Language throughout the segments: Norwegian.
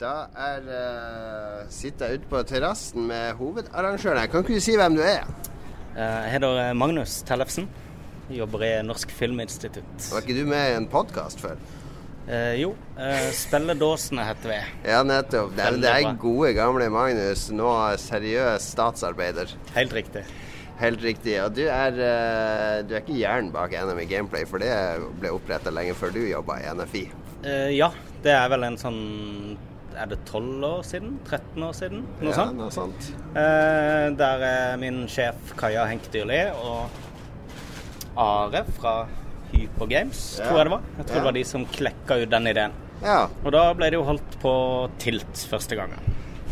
Da er, uh, sitter jeg ute på terrassen med hovedarrangøren her. Kan ikke du si hvem du er? Eh, Jeg heter eh, Magnus Tellefsen. Jobber i Norsk Filminstitutt. Var ikke du med i en podkast før? Eh, jo, eh, Spelledåsene heter vi. Ja, nettopp. Det er, det er gode, gamle Magnus. Nå seriøs statsarbeider. Helt riktig. Helt riktig. Og du er, du er ikke hjernen bak NM i Gameplay, for det ble oppretta lenge før du jobba i NFI. Eh, ja, det er vel en sånn Er det 12 år siden? 13 år siden? Noe ja, sånt. noe sånt. Eh, der er min sjef Kaja Henk Dyrli og Are fra Hyper Games, Ja. tror jeg det var. Jeg tror Ja. det var de som klekka ut den ideen. Ja, Og da ble det jo holdt på Tilt første gangen.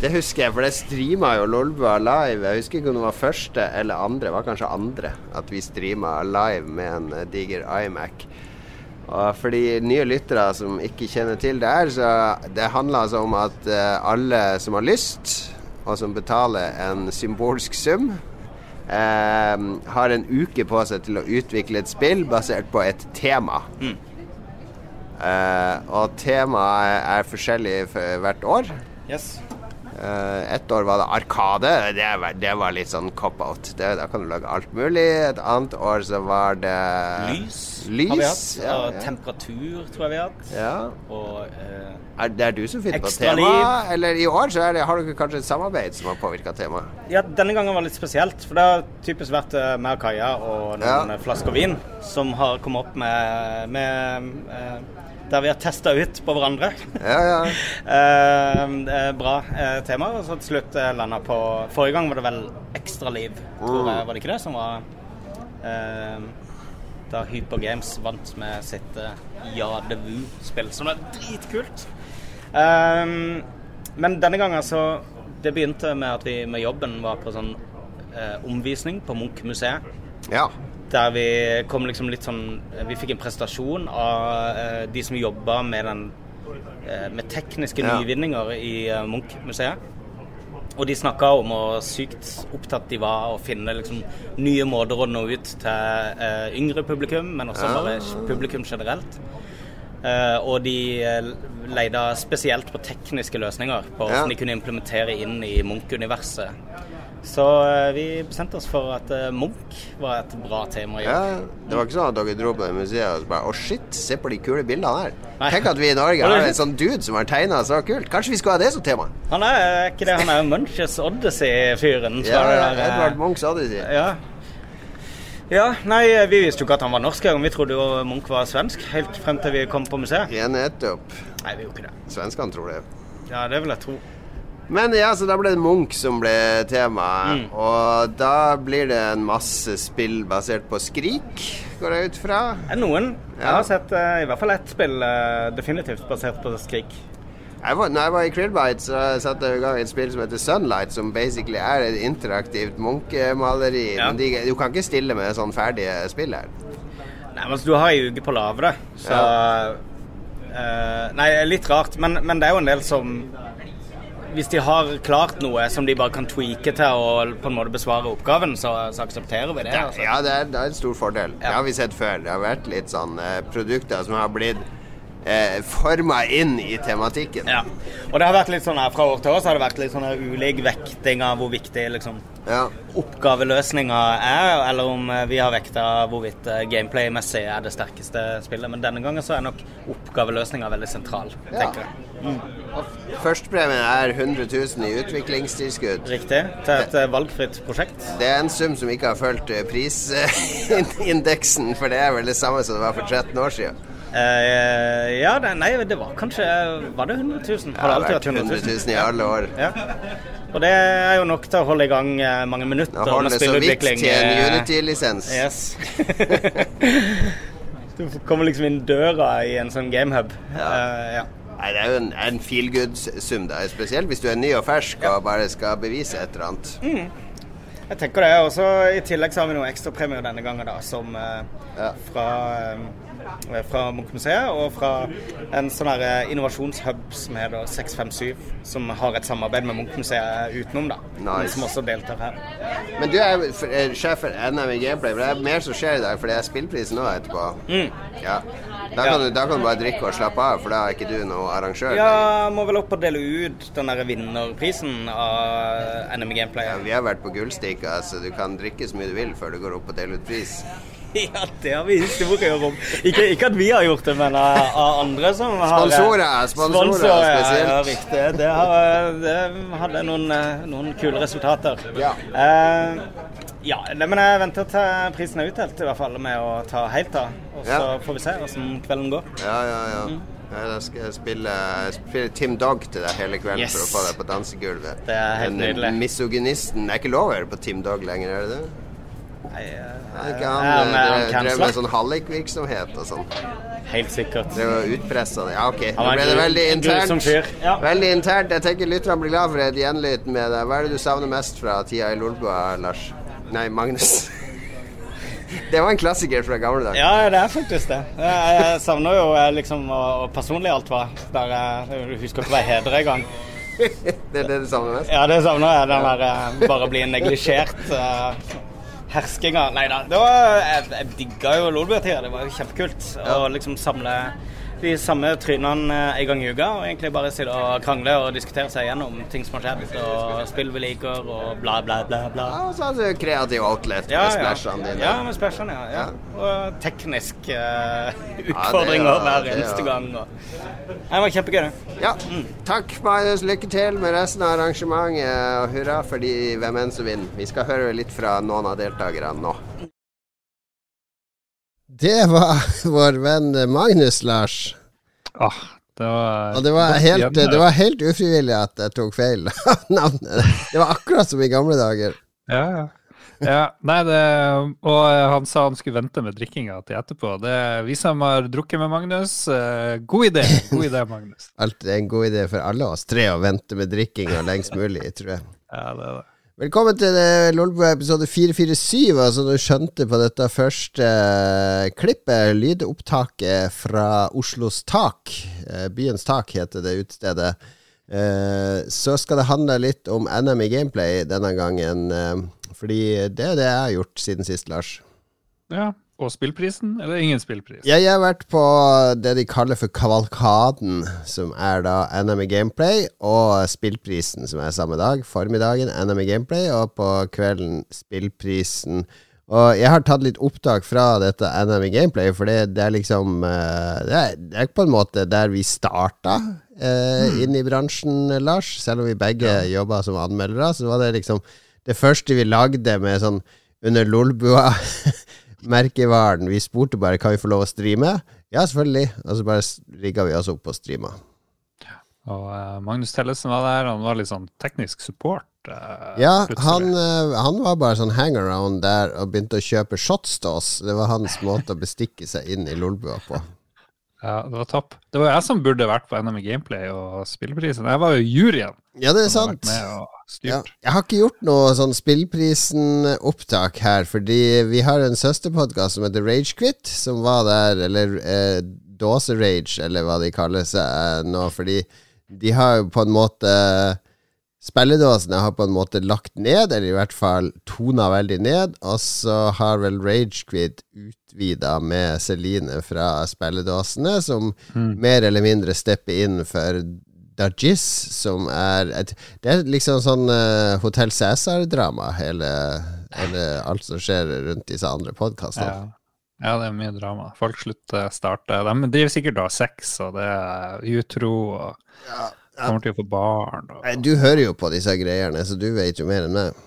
det husker jeg, for det streama jo Lolbua live. Jeg husker ikke om det var første eller andre, det var kanskje andre, at vi streama live med en eh, diger iMac. Og for de nye lyttere som ikke kjenner til det her, så det handler altså om at eh, alle som har lyst, og som betaler en symbolsk sum, eh, har en uke på seg til å utvikle et spill basert på et tema. Eh, og temaet er forskjellig for hvert år. Yes. Eh, ett år var det Arkade. Det var, det var litt sånn cop-out. Da kan du lage alt mulig. Et annet år så var det Lys, Lys, har vi hatt. ja, og ja. temperatur tror jeg vi har hatt. Ja. Og eh, Er det er du som finner på temaet? Eller i år så er det, har dere kanskje et samarbeid som har påvirka temaet? ja, denne gangen var det litt spesielt. For det har typisk vært eh, meg og Kaja og noen Ja. eh, flasker vin som har kommet opp med, med eh, Der vi har testa ut på hverandre. Ja, ja. Eh, bra eh, tema. Og så til slutt eh, landa på Forrige gang var det vel Ekstra liv, tror jeg. Var det ikke det som var eh, Da Hyper Games vant med sitt eh, Ja de Vu-spill, som er dritkult. Eh, men denne gangen så Det begynte med at vi med jobben var på sånn eh, omvisning på Munch-museet. ja. Der vi kom liksom litt sånn Vi fikk en presentasjon av eh, de som jobba med den eh, Med tekniske Ja. nyvinninger i eh, Munch-museet. Og de snakka om hvor sykt opptatt de var å finne liksom nye måter å nå ut til uh, yngre publikum, men også bare publikum generelt. Uh, og de leide spesielt på tekniske løsninger på Ja. de kunne implementere inn i Munch-universet. Så eh, vi bestemte oss for at eh, Munch var et bra tema. å gjøre. ja. Det var ikke sånn at dere dro på det museet og bare Å, shit, se på de kule bildene her. Nei. Tenk at vi i Norge har en sånn dude som har tegna så kult. Kanskje vi skulle ha det som tema? Han er ikke det, han er Munches Odyssey-fyren. Ja, eh, Edvard Munchs Odyssey. Ja. ja. Nei, vi visste jo ikke at han var norsk engang. Vi trodde jo Munch var svensk, helt frem til vi kom på museet. Ja, nettopp. Nei, vi gjorde ikke det. Svenskene tror det. Ja, det vil jeg tro. Men ja, så da ble det Munch som ble tema. Mm. Og da blir det en masse spill basert på Skrik, går jeg ut fra. Noen. Ja. Jeg har sett uh, i hvert fall ett spill uh, definitivt basert på Skrik. Jeg var, når jeg var i Krillbite, så satte jeg i gang et spill som heter Sunlight, som basically er et interaktivt Munch-maleri. Ja. Men de, du kan ikke stille med sånn ferdige spill her. Nei, men altså, du har ei uke på lavere så eh, Nei, litt rart, men, men det er jo en del som Hvis de har klart noe som de bare kan tweake til å på en måte besvare oppgaven, så, så aksepterer vi det. Altså. ja det, er, det er en stor fordel. Det har vi sett før. Det har vært litt sånn eh, produkter som har blitt eh, forma inn i tematikken. Ja. Og det har vært litt sånn her fra år til år så har det vært litt sånn ulik vekting av hvor viktig liksom Ja. oppgaveløsninga er, eller om eh, vi har vekta hvorvidt eh, gameplay-messig er det sterkeste spillet. Men denne gangen så er nok oppgaveløsninga veldig sentral, Ja. tenker jeg. Førstepremien er 100 000 i utviklingstilskudd. Riktig. Til et eh, valgfritt prosjekt. Det er en sum som ikke har fulgt prisindeksen, for det er vel det samme som det var for 13 år siden. Eh, ja, det, nei, det var kanskje Var det 100 000? Har det alltid vært 100 000? 000 i alle år. Ja. Og det er jo nok til å holde i gang eh, mange minutter Nå holder det så vidt til en eh, Unity-lisens. Yes. du kommer liksom inn døra i en sånn gamehub. Eh, ja. Nei, det er jo en, en feel good-sum, da. Spesielt hvis du er ny og fersk og bare skal bevise et eller annet. Jeg tenker det. Og så I tillegg så har vi noen ekstrapremier denne gangen, da, som uh, Ja. fra, eh, fra Munch-museet og fra en sånn her eh, innovasjonshub som heter 657, som har et samarbeid med Munch-museet utenom, da. Nice. Som også deltar her. Men du er er sjef for NM i Gameplay, for det er mer som skjer i dag, for det er spillpris nå etterpå. Mm. Ja. Da kan, du, da kan du bare drikke og slappe av, for da er ikke du noe arrangør. Ja, må vel opp og dele ut den der vinnerprisen av NM Gameplay. Ja, vi har vært på gullstikka, så du kan drikke så mye du vil før du går opp og deler ut pris. Ja, det har vi historier om. Ikke, ikke at vi har gjort det, men av, av andre som har Sponsorer, sponsorer spesielt. Ja, riktig. Det, har, det hadde noen, eh, noen kule resultater. Ja. Eh, ja, men jeg venter til prisen er utdelt, i hvert fall, med å ta helt av. Og så Ja. får vi se hvordan kvelden går. Ja, ja, ja. Mm. Da skal jeg spille, spille Tim Dog til deg hele kvelden Yes. for å få deg på dansegulvet. Det er helt eh, nydelig. Misogynisten er ikke lov å høre på Tim Dog lenger, er det det? Nei, eh, han han, eh, han drev- med sånn hallikvirksomhet og sånn? Helt sikkert. Det var utpressa. Ja, OK. Nå ble det veldig internt. Ja. Veldig internt. Jeg tenker lytterne blir glad for et gjenlyd med deg. Hva er det du savner mest fra tida i Lolbua, Lars? Nei, Magnus. Det var en klassiker fra gamle dager. Ja, det er faktisk det. Jeg savner jo eh, liksom og personlig alt var. Der jeg jeg husker ikke hva jeg heter engang. Det er det du savner mest? Ja, det savner jeg. Den der eh, bare bli neglisjert herskinga. Nei da. Jeg, jeg digga jo Lolbua-tida. Det var jo kjempekult å liksom samle de samme trynene eh, en gang i uka og egentlig bare sitte og krangle og diskutere seg gjennom ting som har skjedd, og spill vi liker, og bla, bla, bla. bla. Ja, og så har du kreativ outlet Ja, med ja. splashene dine. Ja, med splashene, ja. ja. Og tekniske uh, det utfordringer var- hver eneste gang. Og. Det var kjempegøy, det. Ja. Takk, Magnus. Lykke til med resten av arrangementet, og hurra for de hvem enn som vinner. Vi skal høre litt fra noen av deltakerne nå. Det var vår venn Magnus, Lars. Ah, det var, Og det var, helt, det var helt ufrivillig at jeg tok feil av navnet. Det var akkurat som i gamle dager. Ja, ja. ja nei, det, og han sa han skulle vente med drikkinga til etterpå. Det vi som har drukket med Magnus. eh, god idé, god idé, Magnus. Alt er en god idé for alle oss tre å vente med drikkinga lengst mulig, tror jeg. Ja, det er det. Velkommen til eh, Lolbua episode 447. Altså, du skjønte på dette første eh, klippet, lydopptaket fra Oslos Tak. Eh, byens Tak heter det utestedet. Eh, så skal det handle litt om NM i gameplay denne gangen. Fordi det er det jeg har gjort siden sist, Lars. Ja, Og spillprisen, eller ingen spillpris? Jeg har vært på det de kaller for Kavalkaden, som er da NM i Gameplay, og spillprisen, som er samme dag. Formiddagen NM i Gameplay, og på kvelden spillprisen. Og jeg har tatt litt opptak fra dette NM i Gameplay, for det, det er liksom eh, det er, det er på en måte der vi starta uh, inn i bransjen, Lars. Selv om vi begge ja. jobba som anmeldere, så var det liksom det første vi lagde med sånn under Lolbua. merkevaren. Vi spurte bare kan vi få lov å streame. Ja, selvfølgelig. Og så bare rigga vi oss opp og streama. Og uh, Magnus Tellesen var der. Han var litt sånn teknisk support. Uh, ja, han, uh, han, var bare sånn hangaround der og begynte å kjøpe shots til oss. Det var hans måte å bestikke seg inn i Lolbua på. Ja, det var topp. Det var jeg som burde vært på NM i Gameplay og spillprisen. Jeg var jo juryen. Ja, det er sant. Ja, jeg har ikke gjort noe sånn Spillprisen-opptak her, fordi vi har en søsterpodkast som heter Ragequit, som var der, eller eh, Dåserage, eller hva de kaller seg eh, nå, fordi de har jo på en måte Spilledåsene har på en måte lagt ned, eller i hvert fall tona veldig ned, og så har vel Ragequid utvida med Celine fra spilledåsene, som mm. mer eller mindre stepper inn for Dajis, som er et, Det er liksom sånn uh, Hotell Cæsar-drama, hele, hele, alt som skjer rundt disse andre podkastene. Ja. ja. det er mye drama. Folk slutter, starter De driver sikkert da sex, og det er utro, og ja. Kommer til å få barn. Og... Du hører jo på disse greiene, så du vet jo mer enn meg.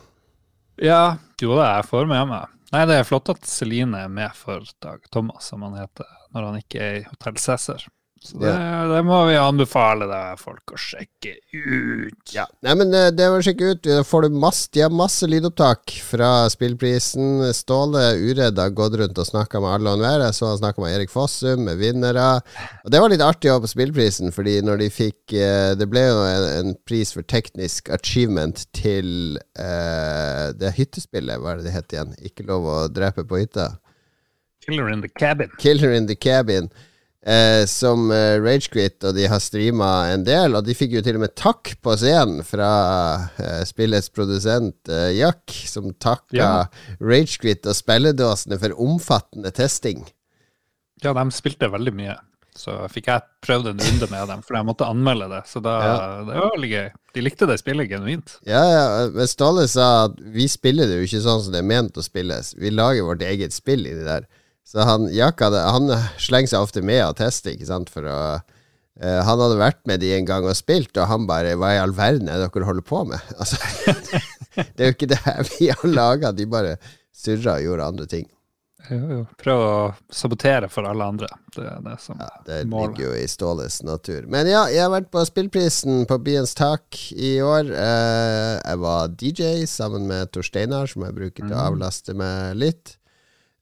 Ja, jo det, jeg får med meg. Nei, det er flott at Celine er med for Dag Thomas, som han heter, når han ikke er i Hotell Cæsar. Så det, ja. det, må vi anbefale deg folk å sjekke ut. Ja, Nei, men det, må du sjekke ut. Da Får du masse, de har masse lydopptak fra spillprisen. Ståle Uredd har gått rundt og snakka med alle og enhver. Jeg så han snakka med Erik Fossum, med vinnere. Og det var litt artig å på spillprisen, fordi når de fikk Det ble jo en, en pris for teknisk achievement til uh, det hyttespillet, hva er det det het igjen? Ikke lov å drepe på hytta? Killer in the cabin. Killer in the cabin. Eh, som eh, Ragequit, og de har streama en del. Og de fikk jo til og med takk på scenen fra eh, spillets produsent Jack, som takka ja. Ragequit og spilledåsene for omfattende testing. Ja, de spilte veldig mye. Så fikk jeg prøvd en runde med dem, for jeg måtte anmelde det. Så da, Ja. det var veldig gøy. De likte det spillet genuint. Ja, ja, men Ståle sa at vi spiller det jo ikke sånn som det er ment å spilles. Vi lager vårt eget spill inni der. Så han Jaka han slenger seg ofte med og tester, ikke sant, for å Uh, Han hadde vært med de en gang og spilt, og han bare Hva i all verden er det dere holder på med? Altså, det er jo ikke det her vi har laga. De bare surra og gjorde andre ting. Jo, jo. Prøv å sabotere for alle andre. Det er det som Ja, det målet. ligger jo i Ståles natur. Men ja, jeg har vært på spillprisen på Byens tak i år. Eh, jeg var DJ sammen med Tor Steinar, som jeg bruker til å avlaste meg litt.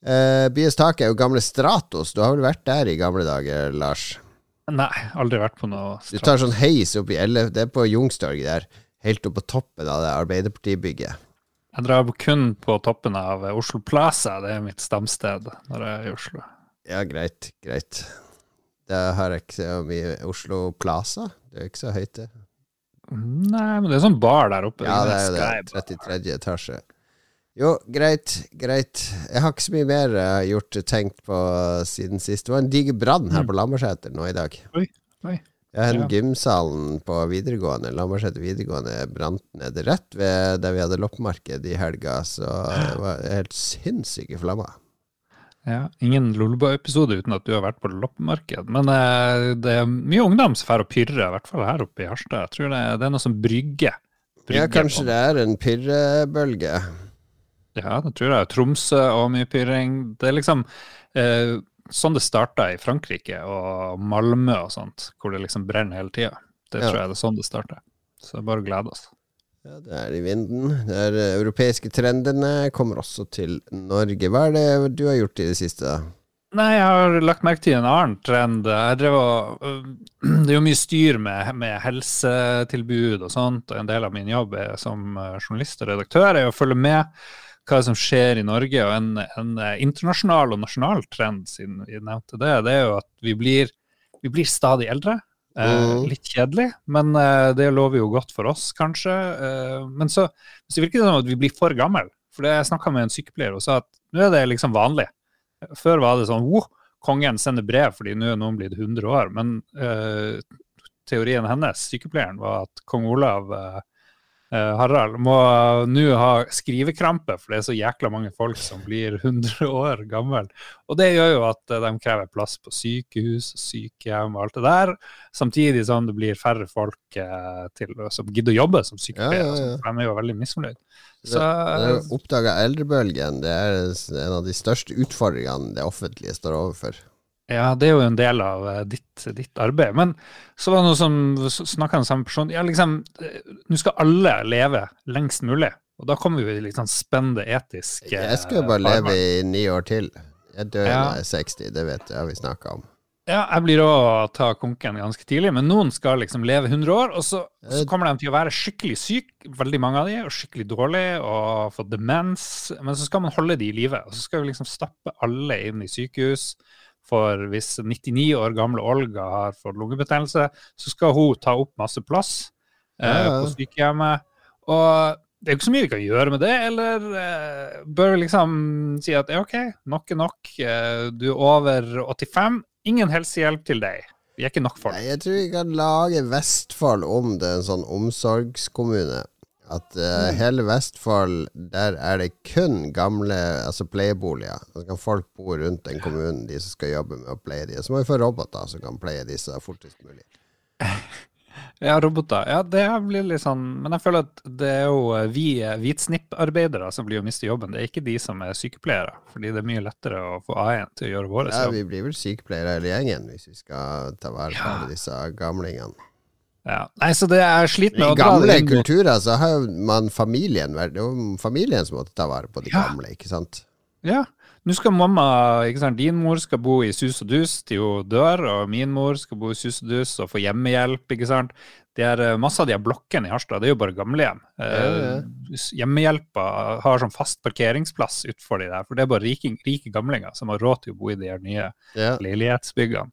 Eh, Bies tak er jo gamle Stratos. Du har vel vært der i gamle dager, Lars? Nei, aldri vært på noe Du tar sånn heis opp i elle... Det er på Youngstorget der. Helt opp på toppen av det Arbeiderpartibygget. Jeg drar kun på toppen av Oslo Plaza, det er mitt stamsted når jeg er i Oslo. Ja, greit, greit. Det har jeg ikke så mye Oslo Plaza. Det er ikke så høyt, det. Nei, men det er sånn bar der oppe. Ja, det er jo det. 33. etasje. Jo, greit, greit. Jeg har ikke så mye mer uh, gjort tenkt på siden sist. Det var en diger brann her på Lammerseter nå i dag. Oi, oi. Ja, Ja. gymsalen på videregående, Lammerseter videregående, brant ned rett ved der vi hadde loppemarked i helga. Så det var helt sinnssyke flammer. Ja, ingen Lolbua-episode uten at du har vært på loppemarked. Men eh, det er mye ungdom som drar og pirrer, i hvert fall her oppe i Harstad. Jeg tror det, det er noe som brygger. Ja, kanskje på- det er en pyrrebølge. Ja, det tror jeg. Tromsø og mye pyrring. Det er liksom eh, sånn det starta i Frankrike og Malmö og sånt, hvor det liksom brenner hele tida. Det Ja. tror jeg det er sånn det starter. Så bare glede oss. Ja, det er i vinden. Det er eh, europeiske trendene kommer også til Norge. Hva er det du har gjort i det siste? da? Nei, jeg har lagt merke til en annen trend. Jeg drev og, øh, det er jo mye styr med, med helsetilbud og sånt, og en del av min jobb er, som øh, journalist og redaktør er å følge med hva som skjer i Norge. Og en, en eh, internasjonal og nasjonal trend, siden vi nevnte det, det er jo at vi blir, vi blir stadig eldre. Eh, Mhm. litt kjedelig, men eh, det lover jo godt for oss, kanskje. Eh, men så, så virker det som at vi blir for gamle. For jeg snakka med en sykepleier og sa at nå er det liksom vanlig. Før var det sånn oh, kongen sender brev fordi nå er noen blitt 100 år. Men eh, teorien hennes, sykepleieren, var at kong Olav eh, Harald må nå ha skrivekrampe, for det er så jækla mange folk som blir 100 år gammel. Og det gjør jo at eh, de krever plass på sykehus, sykehjem og alt det der. Samtidig som det blir færre folk eh, til, som gidder å jobbe som sykepleiere. Ja, ja, ja. for De er jo veldig misfornøyd. Så oppdaga eldrebølgen. Det er en av de største utfordringene det offentlige står overfor. Ja, det er jo en del av eh, ditt, ditt arbeid. Men så var det noe som snakka med samme person. Ja, liksom, eh, nå skal alle leve lengst mulig. Og da kommer vi i litt sånn spennende etisk eh, Jeg skal jo bare leve i ni år til. Jeg dør Ja. når jeg er 60, det vet jeg, har vi snakka om. Ja, jeg blir òg ta konken ganske tidlig, men noen skal liksom leve 100 år, og så, Eh. så kommer de til å være skikkelig syke, veldig mange av de, og skikkelig dårlige, og få demens. Men så skal man holde de i live, og så skal vi liksom stappe alle inn i sykehus. For hvis 99 år gamle Olga har fått lungebetennelse, så skal hun ta opp masse plass eh, på sykehjemmet. Og det er jo ikke så mye vi kan gjøre med det, eller eh, bør vi liksom si at OK, nok er nok, eh, du er over 85, ingen helsehjelp til deg. Vi er ikke nok folk. Nei, jeg tror vi kan lage Vestfold om det er en sånn omsorgskommune. At uh, Mm. hele Vestfold, der er det kun gamle altså pleieboliger. Så kan folk bo rundt den kommunen, de som skal jobbe med å pleie de. Så må vi få roboter som kan pleie disse fortest mulig. Ja, roboter. Ja, det blir litt sånn Men jeg føler at det er jo eh, vi eh, hvitsnipparbeidere som blir å miste jobben. Det er ikke de som er sykepleiere, fordi det er mye lettere å få A1 til å gjøre vår Ja, vi blir vel sykepleiere hele gjengen hvis vi skal ta vare på Ja. disse gamlingene. Ja. Nei, så det er slitt med I å dra gamle inn kulturer så har man familien Det er jo familien som måtte ta vare på de Ja. gamle, ikke sant? Ja. Nå skal mamma, ikke sant, din mor skal bo i sus og dus til hun dør, og min mor skal bo i sus og dus og få hjemmehjelp, ikke sant. Det er eh, masse av de blokkene i Harstad, det er jo bare gamlehjem. Ja, ja. Hjemmehjelpa har sånn fast parkeringsplass utfor de der, for det er bare rike, rike gamlinger som har råd til å bo i de nye Ja. leilighetsbyggene.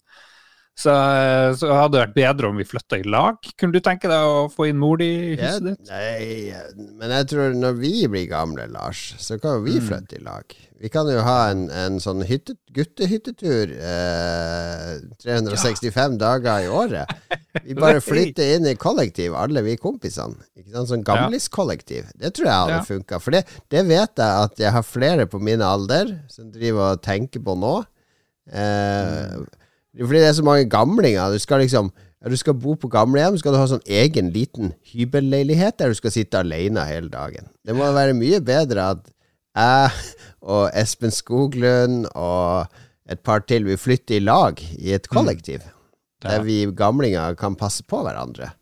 Så, eh, så hadde det vært bedre om vi flytta i lag. Kunne du tenke deg å få inn mor di i Ja, huset ditt? nei, men jeg tror når vi blir gamle, Lars, så kan jo vi Mm. flytte i lag. Vi kan jo ha en, en sånn hytte, guttehyttetur eh, 365 dager i året. Vi bare flytter inn i kollektiv, alle vi kompisene. Ikke sant? Sånn gamliskollektiv. Det tror jeg hadde Ja. funka. For det, det vet jeg at jeg har flere på min alder som driver og tenker på nå. Eh, Fordi det er så mange gamlinger. Du skal liksom Du skal bo på gamlehjem, skal du ha sånn egen liten hybelleilighet der du skal sitte alene hele dagen. Det må være mye bedre at jeg og Espen Skoglund og et par til vil flytte i lag i et kollektiv. mm. Der vi gamlinger kan passe på hverandre.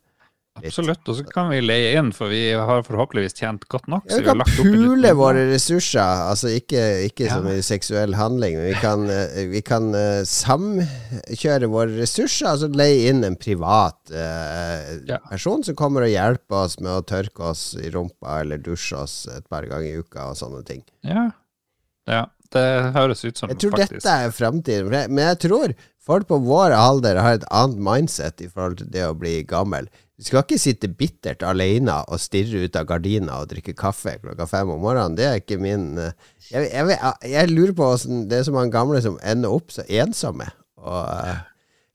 Absolutt. Og så kan vi leie inn, for vi har forhåpentligvis tjent godt nok. Ja, så vi kan pule våre ressurser, altså ikke, ikke Ja. som en seksuell handling, men vi kan, eh, vi kan eh, samkjøre våre ressurser, altså leie inn en privat eh, Ja. person som kommer og hjelper oss med å tørke oss i rumpa eller dusje oss et par ganger i uka og sånne ting. Ja. ja. Det høres ut som Jeg tror faktisk dette er framtiden, men jeg tror folk på vår alder har et annet mindset i forhold til det å bli gammel. Du skal ikke sitte bittert alene og stirre ut av gardina og drikke kaffe klokka fem om morgenen. Det er ikke min eh, Jeg, jeg, jeg lurer på åssen det er så mange gamle som ender opp så ensomme. Og eh,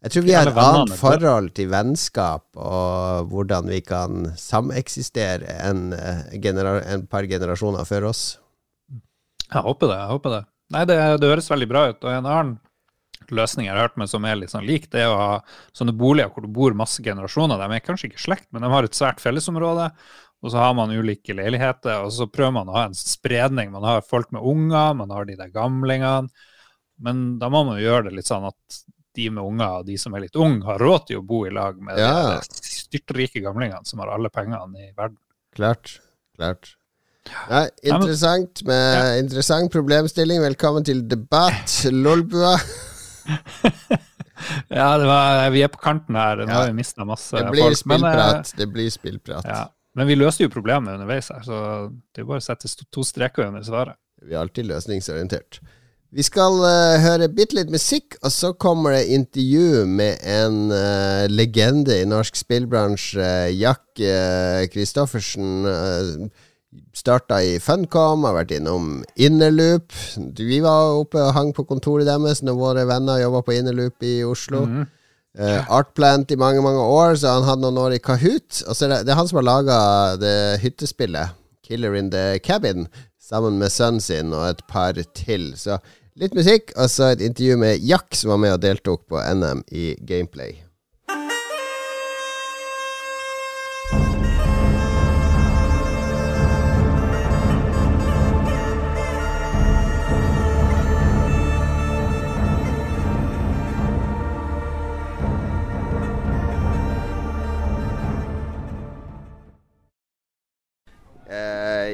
jeg tror vi har et annet forhold til vennskap og hvordan vi kan sameksistere enn eh, en par generasjoner før oss. Jeg håper det. jeg håper det. Nei, det, det høres veldig bra ut. Og en annen løsning jeg har hørt med som er litt sånn lik, det er å ha sånne boliger hvor det bor masse generasjoner. De er kanskje ikke slekt, men de har et svært fellesområde. Og så har man ulike leiligheter, og så prøver man å ha en spredning. Man har folk med unger, man har de der gamlingene. Men da må man jo gjøre det litt sånn at de med unger og de som er litt unge, har råd til å bo i lag med Ja. de styrtrike gamlingene som har alle pengene i verden. Klart. Klart. Nei, interessant med interessant problemstilling. Velkommen til debatt, Lolbua. Ja, det var, vi er på kanten her. Nå har vi mista masse Det blir folk. men, eh. Det blir spillprat. Ja. Men vi løste jo problemet underveis her, så det er bare å sette to streker under svaret. Vi er alltid løsningsorientert. Vi skal uh, høre bitte litt musikk, og så kommer det intervju med en uh, legende i norsk spillbransje, Jack uh, Kristoffersen. Uh, Starta i Funcom, har vært innom Innerloop. Vi var oppe og hang på kontoret deres når våre venner jobba på Innerloop i Oslo. Mhm. Uh, Artplant i mange mange år, så han hadde noen år i Kahoot. Og så er det, det er han som har laga det hyttespillet, Killer in the Cabin, sammen med sønnen sin og et par til. Så litt musikk, og så et intervju med Jack, som var med og deltok på NM i Gameplay.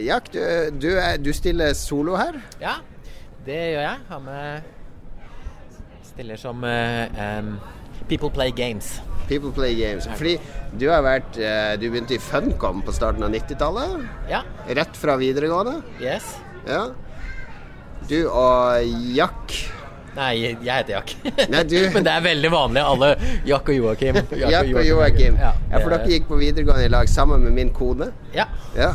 Eh, Jack, du, du, er, du stiller solo her. Ja, det gjør jeg. Har med Stiller som eh, em, People Play Games. People Play Games. Fordi du har vært eh, Du begynte i Funcom på starten av 90-tallet. Ja. Rett fra videregående. Yes. Ja. Du og Jack Nei, jeg heter Jack. Nei, du- Men det er veldig vanlig. Alle Jack og Joakim. Jack og Joakim. Ja, Ja, for dere gikk på videregående i lag sammen med min kone. Ja. Ja.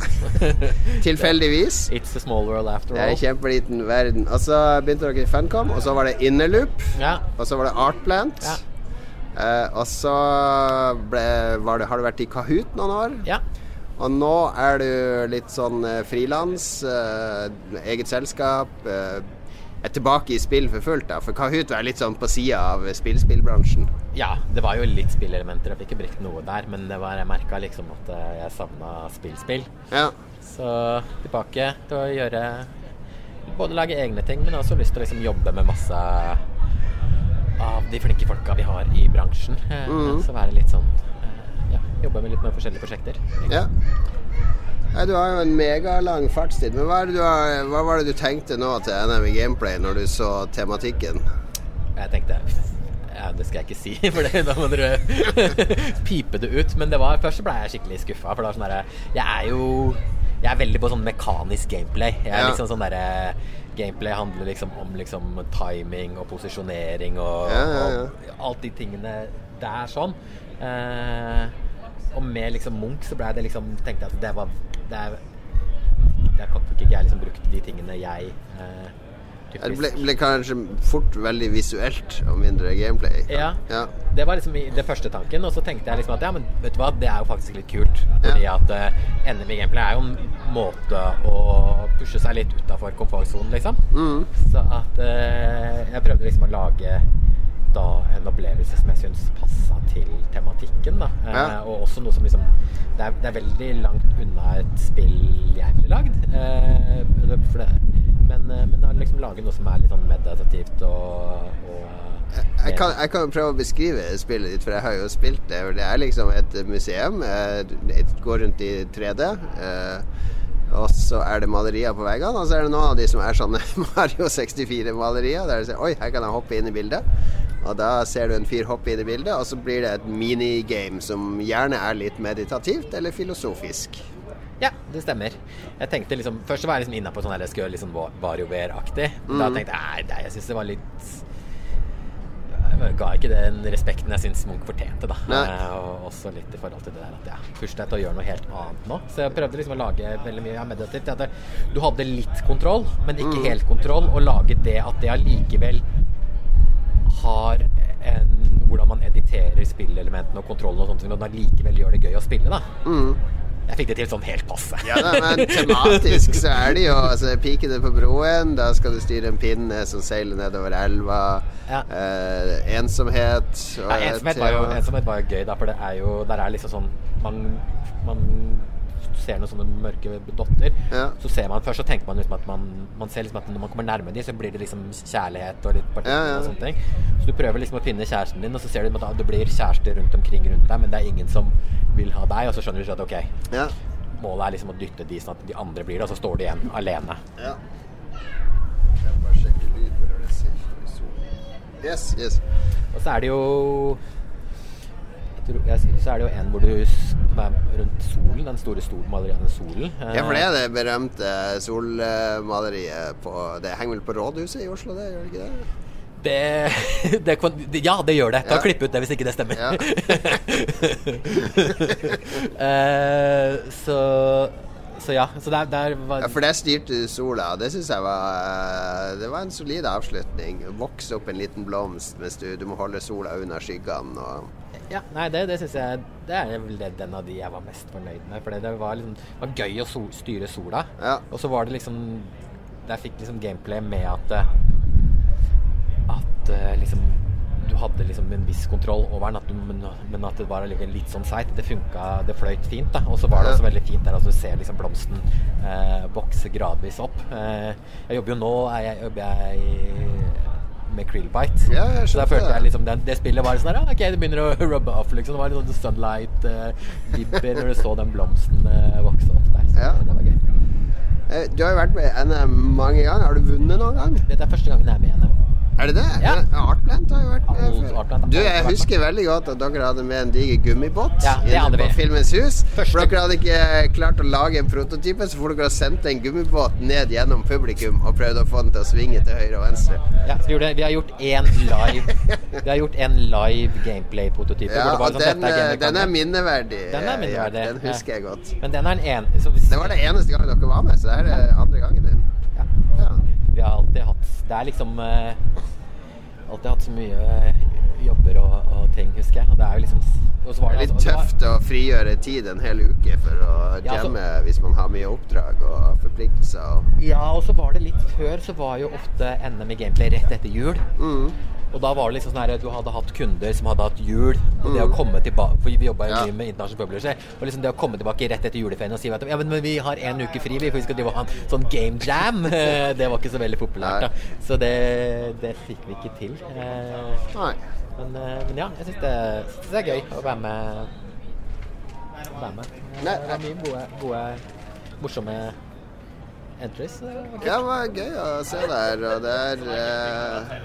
Tilfeldigvis. It's a small world after all. Det er en kjempeliten verden. Og så begynte dere i Funcom, og så var det Innerloop. Ja. Og så var det Artplant. Ja. Uh, og så ble, var det, har du vært i Kahoot noen år. ja. Og nå er du litt sånn eh, frilans, uh, eget selskap. Eh, er tilbake i spill for fullt, da. For Kahoot er litt sånn på sida av spillspillbransjen. Ja, det var jo litt spillelementer. Jeg fikk ikke brukt noe der, men det var, jeg merka liksom at eh, jeg savna spillspill. Ja. Så tilbake til å gjøre Både lage egne ting, men også lyst til å liksom jobbe med masse av de flinke folka vi har i bransjen. Eh, Mhm. Så være litt sånn eh, Ja, jobbe med litt med forskjellige prosjekter. ja. Nei, du har jo en megalang fartstid. Men hva, det du har, hva var det du tenkte nå til NM i Gameplay når du så tematikken? Jeg tenkte ja, det skal jeg ikke si, for det, da må dere pipe det ut. Men det var, først så ble jeg skikkelig skuffa, for det var sånn derre Jeg er jo Jeg er veldig på sånn mekanisk gameplay. Jeg er Ja. liksom sånn derre gameplay handler liksom om liksom timing og posisjonering og, ja. og alt de tingene der sånn. Eh, og med liksom Munch så ble det liksom tenkte jeg at det var det er, Jeg kan ikke jeg liksom brukt de tingene jeg eh, Det ble, ble kanskje fort veldig visuelt og mindre gameplay. Ja. ja. Det var liksom det første tanken, og så tenkte jeg liksom at ja, men vet du hva, det er jo faktisk litt kult. Fordi at uh, NM i gameplay er jo en måte å pushe seg litt utafor komfortsonen, liksom. Mm. Så at eh, jeg prøvde liksom å lage da en opplevelse som jeg syns passa til tematikken, da. Eh, og også noe som liksom det er, det er veldig langt unna et spill jeg ville lagd. Eh, men, eh, men liksom lage noe som er litt sånn meditativt og, og Jeg kan, jeg kan prøve å beskrive spillet ditt, for jeg har jo spilt det. Det er liksom et museum. Jeg Det går rundt i 3D. Og så er det malerier på veggene, og så er det noen av de som er sånne Mario 64-malerier. Der du ser Oi, her kan jeg hoppe inn i bildet. Og da ser du en fyr hoppe inn i bildet, og så blir det et minigame som gjerne er litt meditativt eller filosofisk. Ja, det stemmer. Jeg tenkte liksom Først så var jeg liksom inne på sånn jeg skulle litt sånn WarioWare-aktig. Da tenkte jeg nei, nei, jeg syns det var litt Jeg ga ikke den respekten jeg syns Munch fortjente, da. Eh, og også litt i forhold til det der at ja, først deg til å gjøre noe helt annet nå. Så jeg prøvde liksom å lage veldig mye meditativt. At du hadde litt kontroll, men ikke helt kontroll. Og lage det at det allikevel har en Hvordan man editerer spillelementene og kontrollen og sånt, og det allikevel gjør det gøy å spille, da. Jeg fikk det til sånn helt passe. Ja, da, men tematisk så er det jo altså, Pikene på broen, da skal du styre en pinne som seiler nedover elva. Ja. Eh, ensomhet. og Ja, ensomhet var, jo, ensomhet var jo gøy, da, for det er jo Der er liksom sånn Man, man ser noen sånne mørke dotter. Ja. Så ser man først så tenker man liksom at man, man ser liksom at når man kommer nærme dem, så blir det liksom kjærlighet og litt partikler Ja, ja. og sånne ting. Så du prøver liksom å finne kjæresten din, og så ser du at det blir kjærester rundt omkring rundt deg, men det er ingen som vil ha deg, og så skjønner du at ok, Ja. målet er liksom å dytte de sånn at de andre blir det, og så står de igjen alene. ja. Jeg bare sjekker lyden når det ser. Yes, yes. Og så er det jo Så er det jo en hvor du er rundt solen, den store solmaleriet solen. Ja, for det er det berømte solmaleriet på Det henger vel på rådhuset i Oslo, det? Gjør det ikke det? Det, det, kan- ja, det gjør det. Ta Ja. Klipp ut det hvis ikke det stemmer. Ja. uh, så, så ja. Så der, der var Ja, for der styrte sola, det syns jeg var eh, Det var en solid avslutning. Vokse opp en liten blomst mens du, du må holde sola unna skyggene og Ja, nei, det, det syns jeg Det er vel den av de jeg var mest fornøyd med. For det var, liksom, var gøy å sol, styre sola. Ja. Og så var det liksom Der fikk liksom gameplay med at At eh, liksom du hadde liksom en viss kontroll over den, at du, men, men at det var litt sånn seigt. Det funka, det fløyt fint. da Og så var det også veldig fint der at du ser liksom blomsten eh, vokse gradvis opp. Eh, jeg jobber jo nå jeg, jobber jeg i- med Krillbite. Ja, jeg så da følte jeg liksom det, det spillet var sånn her, ah, Ok, det begynner å rubbe off, liksom. Det var litt sånn sunlight-vibber når du så den blomsten uh, vokse opp der. Så Ja. det var gøy. Eh, Du har jo vært med NM mange ganger. Har du vunnet noen gang? Dette er første gangen jeg er med i NM. Er det det? Ja. Artland har jo vært med før. Du, jeg husker veldig godt at dere hadde med en diger gummibåt Ja, inne på. Filmens hus. For dere hadde ikke klart å lage en prototype, så for dere sendt en gummibåt ned gjennom publikum og prøvd å få den til å svinge til høyre og venstre. Ja, vi, har gjort én live Vi har gjort en live gameplay-prototype. Ja, og sånn, den, er eh, vi den er minneverdig. Den er minneverdig, ja, Den husker jeg godt. Men den er så hvis, Det var det eneste gangen dere var med, så det er er andre gangen din. ja, Ja. Vi har alltid hatt Det er liksom eh, Alltid hatt så mye eh, jobber og, og ting, husker jeg. Og det er jo liksom var Det er litt altså- det tøft å frigjøre tid en hel uke for å Ja, altså- hvis man har mye oppdrag og forpliktelser. Og Ja, og så var det litt før, så var jo ofte NM i gameplay rett etter jul. Mm. Og da var det liksom sånn her Du hadde hatt kunder som hadde hatt jul, og det å komme tilbake For vi jobba jo Mm. Mye med internasjonale publisher. Og liksom det å komme tilbake rett etter juleferien og si at ja, men vi har en uke fri, vi, for vi skal drive og ha en sånn game jam, det var ikke så veldig populært, da. Så det, det fikk vi ikke til. Eh, Nei. Men, eh, men ja, jeg syns det, det er gøy å være med. Være med. Det var mye gode, gode morsomme entries. det var. Ja, det var gøy å se der, og det er eh,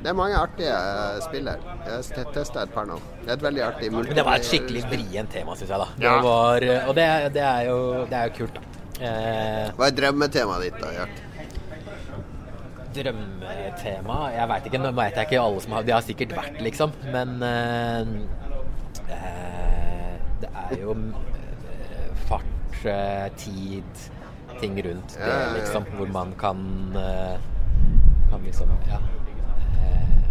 Det er mange artige eh, spill her. Jeg har testa et par nå. Det er et veldig artig Men det var et skikkelig vrient tema, syns jeg. da det Ja. var, Og det, det, er jo, det er jo kult, da. Eh, Hva er drømmetemaet ditt, da, Gjert? drømmetema Jeg veit ikke. Nå vet jeg ikke alle som har De har sikkert vært, liksom. Men eh, eh, det er jo eh, fart, eh, tid, ting rundt det, liksom. Hvor man kan eh, Kan liksom Ja. Eh,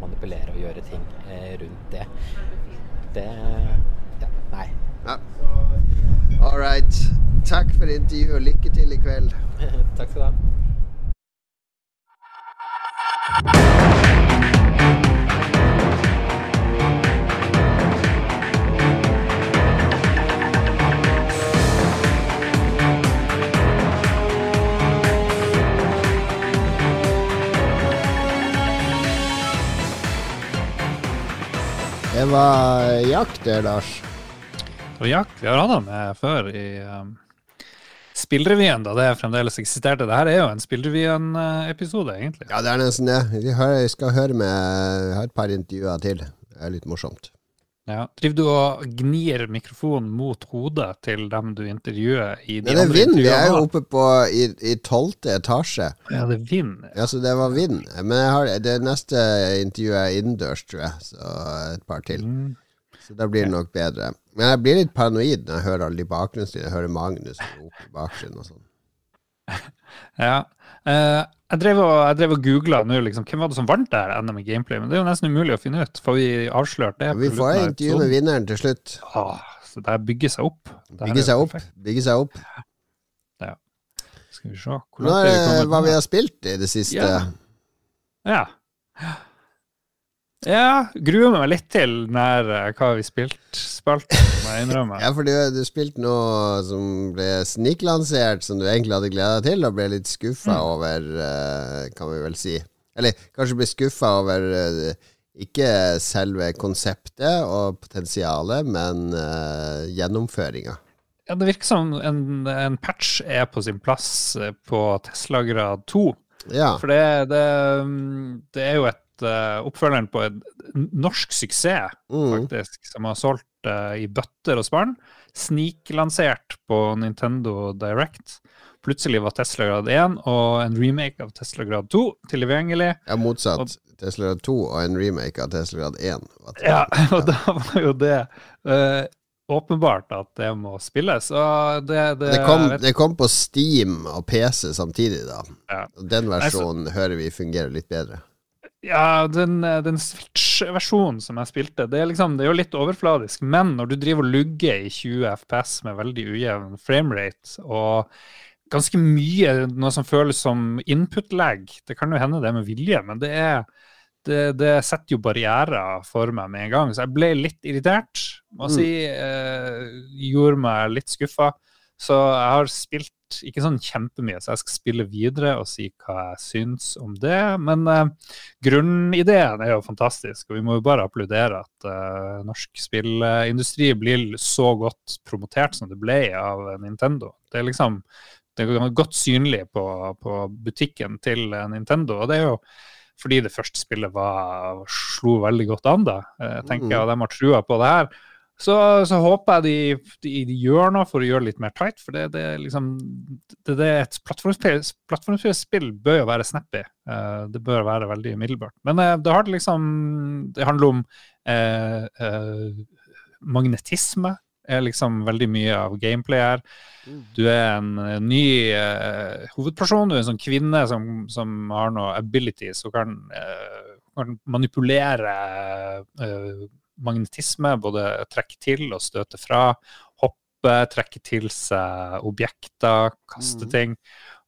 manipulere og gjøre ting eh, rundt det. Det Ja, nei. Ja. All right. Takk for intervjuet, og lykke til i kveld. Takk skal du ha. Det var jakt det, Lars. Det var jakt. vi har hatt ham med før i um, Spillrevyen, da det fremdeles eksisterte. Dette er jo en Spillrevyen-episode, egentlig. Ja, det er nesten det. Vi skal høre med Vi har et par intervjuer til. Det er litt morsomt. Ja. Driver du og gnir mikrofonen mot hodet til dem du intervjuer i de Men det er vind. Vi er jo oppe på i, i tolvte etasje. Ja, det er vind. Ja, så det var vind. Men har, det neste intervjuet er innendørs, tror jeg. Så et par til. Mm. Så da blir det nok bedre. Men jeg blir litt paranoid når jeg hører alle de bakgrunnslydene. Jeg hører Magnus rope i bakgrunnen og sånn. Ja. Uh, jeg drev og, jeg drev og googla nå, liksom, hvem var det som vant det her NM i gameplay, men det er jo nesten umulig å finne ut. Får vi avslørt det? Vi får intervju med vinneren til slutt. Ah, så det bygger seg opp. Bygger er seg opp. perfekt. Bygge seg opp. Skal vi se. Hvor Nå langt det hva vi har spilt i det siste. Ja. Ja. Ja, gruer meg litt til nær eh, hva vi spilte, spilt, må jeg innrømme. Ja, for du, du spilte noe som ble sniklansert, som du egentlig hadde gleda deg til, og ble litt skuffa Mm. over, eh, kan vi vel si. Eller kanskje ble skuffa over eh, ikke selve konseptet og potensialet, men uh, gjennomføringa. Ja, det virker som en, en patch er på sin plass eh, på Tesla grad 2. Ja. For det, det, mm, det er jo et eh, oppfølgeren på en norsk suksess, Mm. faktisk, som har solgt uh, i bøtter og spann. Sniklansert på Nintendo Direct. Plutselig var Tesla grad 1 og en remake av Tesla grad 2 tilgjengelig. ja, motsatt. Tesla Grad 2 og en remake av Tesla Grad 1. var. Ja, og da var jo det uh, åpenbart at det må spilles. Og det, det, Det kom, det kom på Steam og PC samtidig, da. Ja. Og Den versjonen hører vi fungerer litt bedre. Ja, den, den Switch-versjonen som jeg spilte, det er, liksom, det er jo litt overfladisk, men når du driver og lugger i 20 FPS med veldig ujevn framerate, og ganske mye noe som føles som input-lag, det kan jo hende det er med vilje, men det er det, det setter jo barrierer for meg med en gang, så jeg ble litt irritert, må jeg si. Eh, gjorde meg litt skuffa. Så jeg har spilt ikke sånn kjempemye, så jeg skal spille videre og si hva jeg syns om det. Men eh, grunnideen er jo fantastisk, og vi må jo bare applaudere at eh, norsk spillindustri blir så godt promotert som det ble av Nintendo. Det er liksom det er godt synlig på, på butikken til eh, Nintendo, og det er jo fordi det første spillet var, slo veldig godt an, da, Jeg tenker jeg, og de har trua på det her. Så, så håper jeg de, de, de gjør noe for å gjøre det litt mer tight, for det, det liksom det, det Et plattformspill bør jo være snappy. Uh, det bør være veldig middelbart. Men uh, det har det liksom Det handler om uh, magnetisme. er liksom veldig mye av gameplay her. Du er en ny hovedperson, du er en sånn kvinne som, som har noe abilities og kan, kan manipulere eh, magnetisme, både trekke til og støte fra, hoppe, trekke til seg objekter, kaste mm. ting.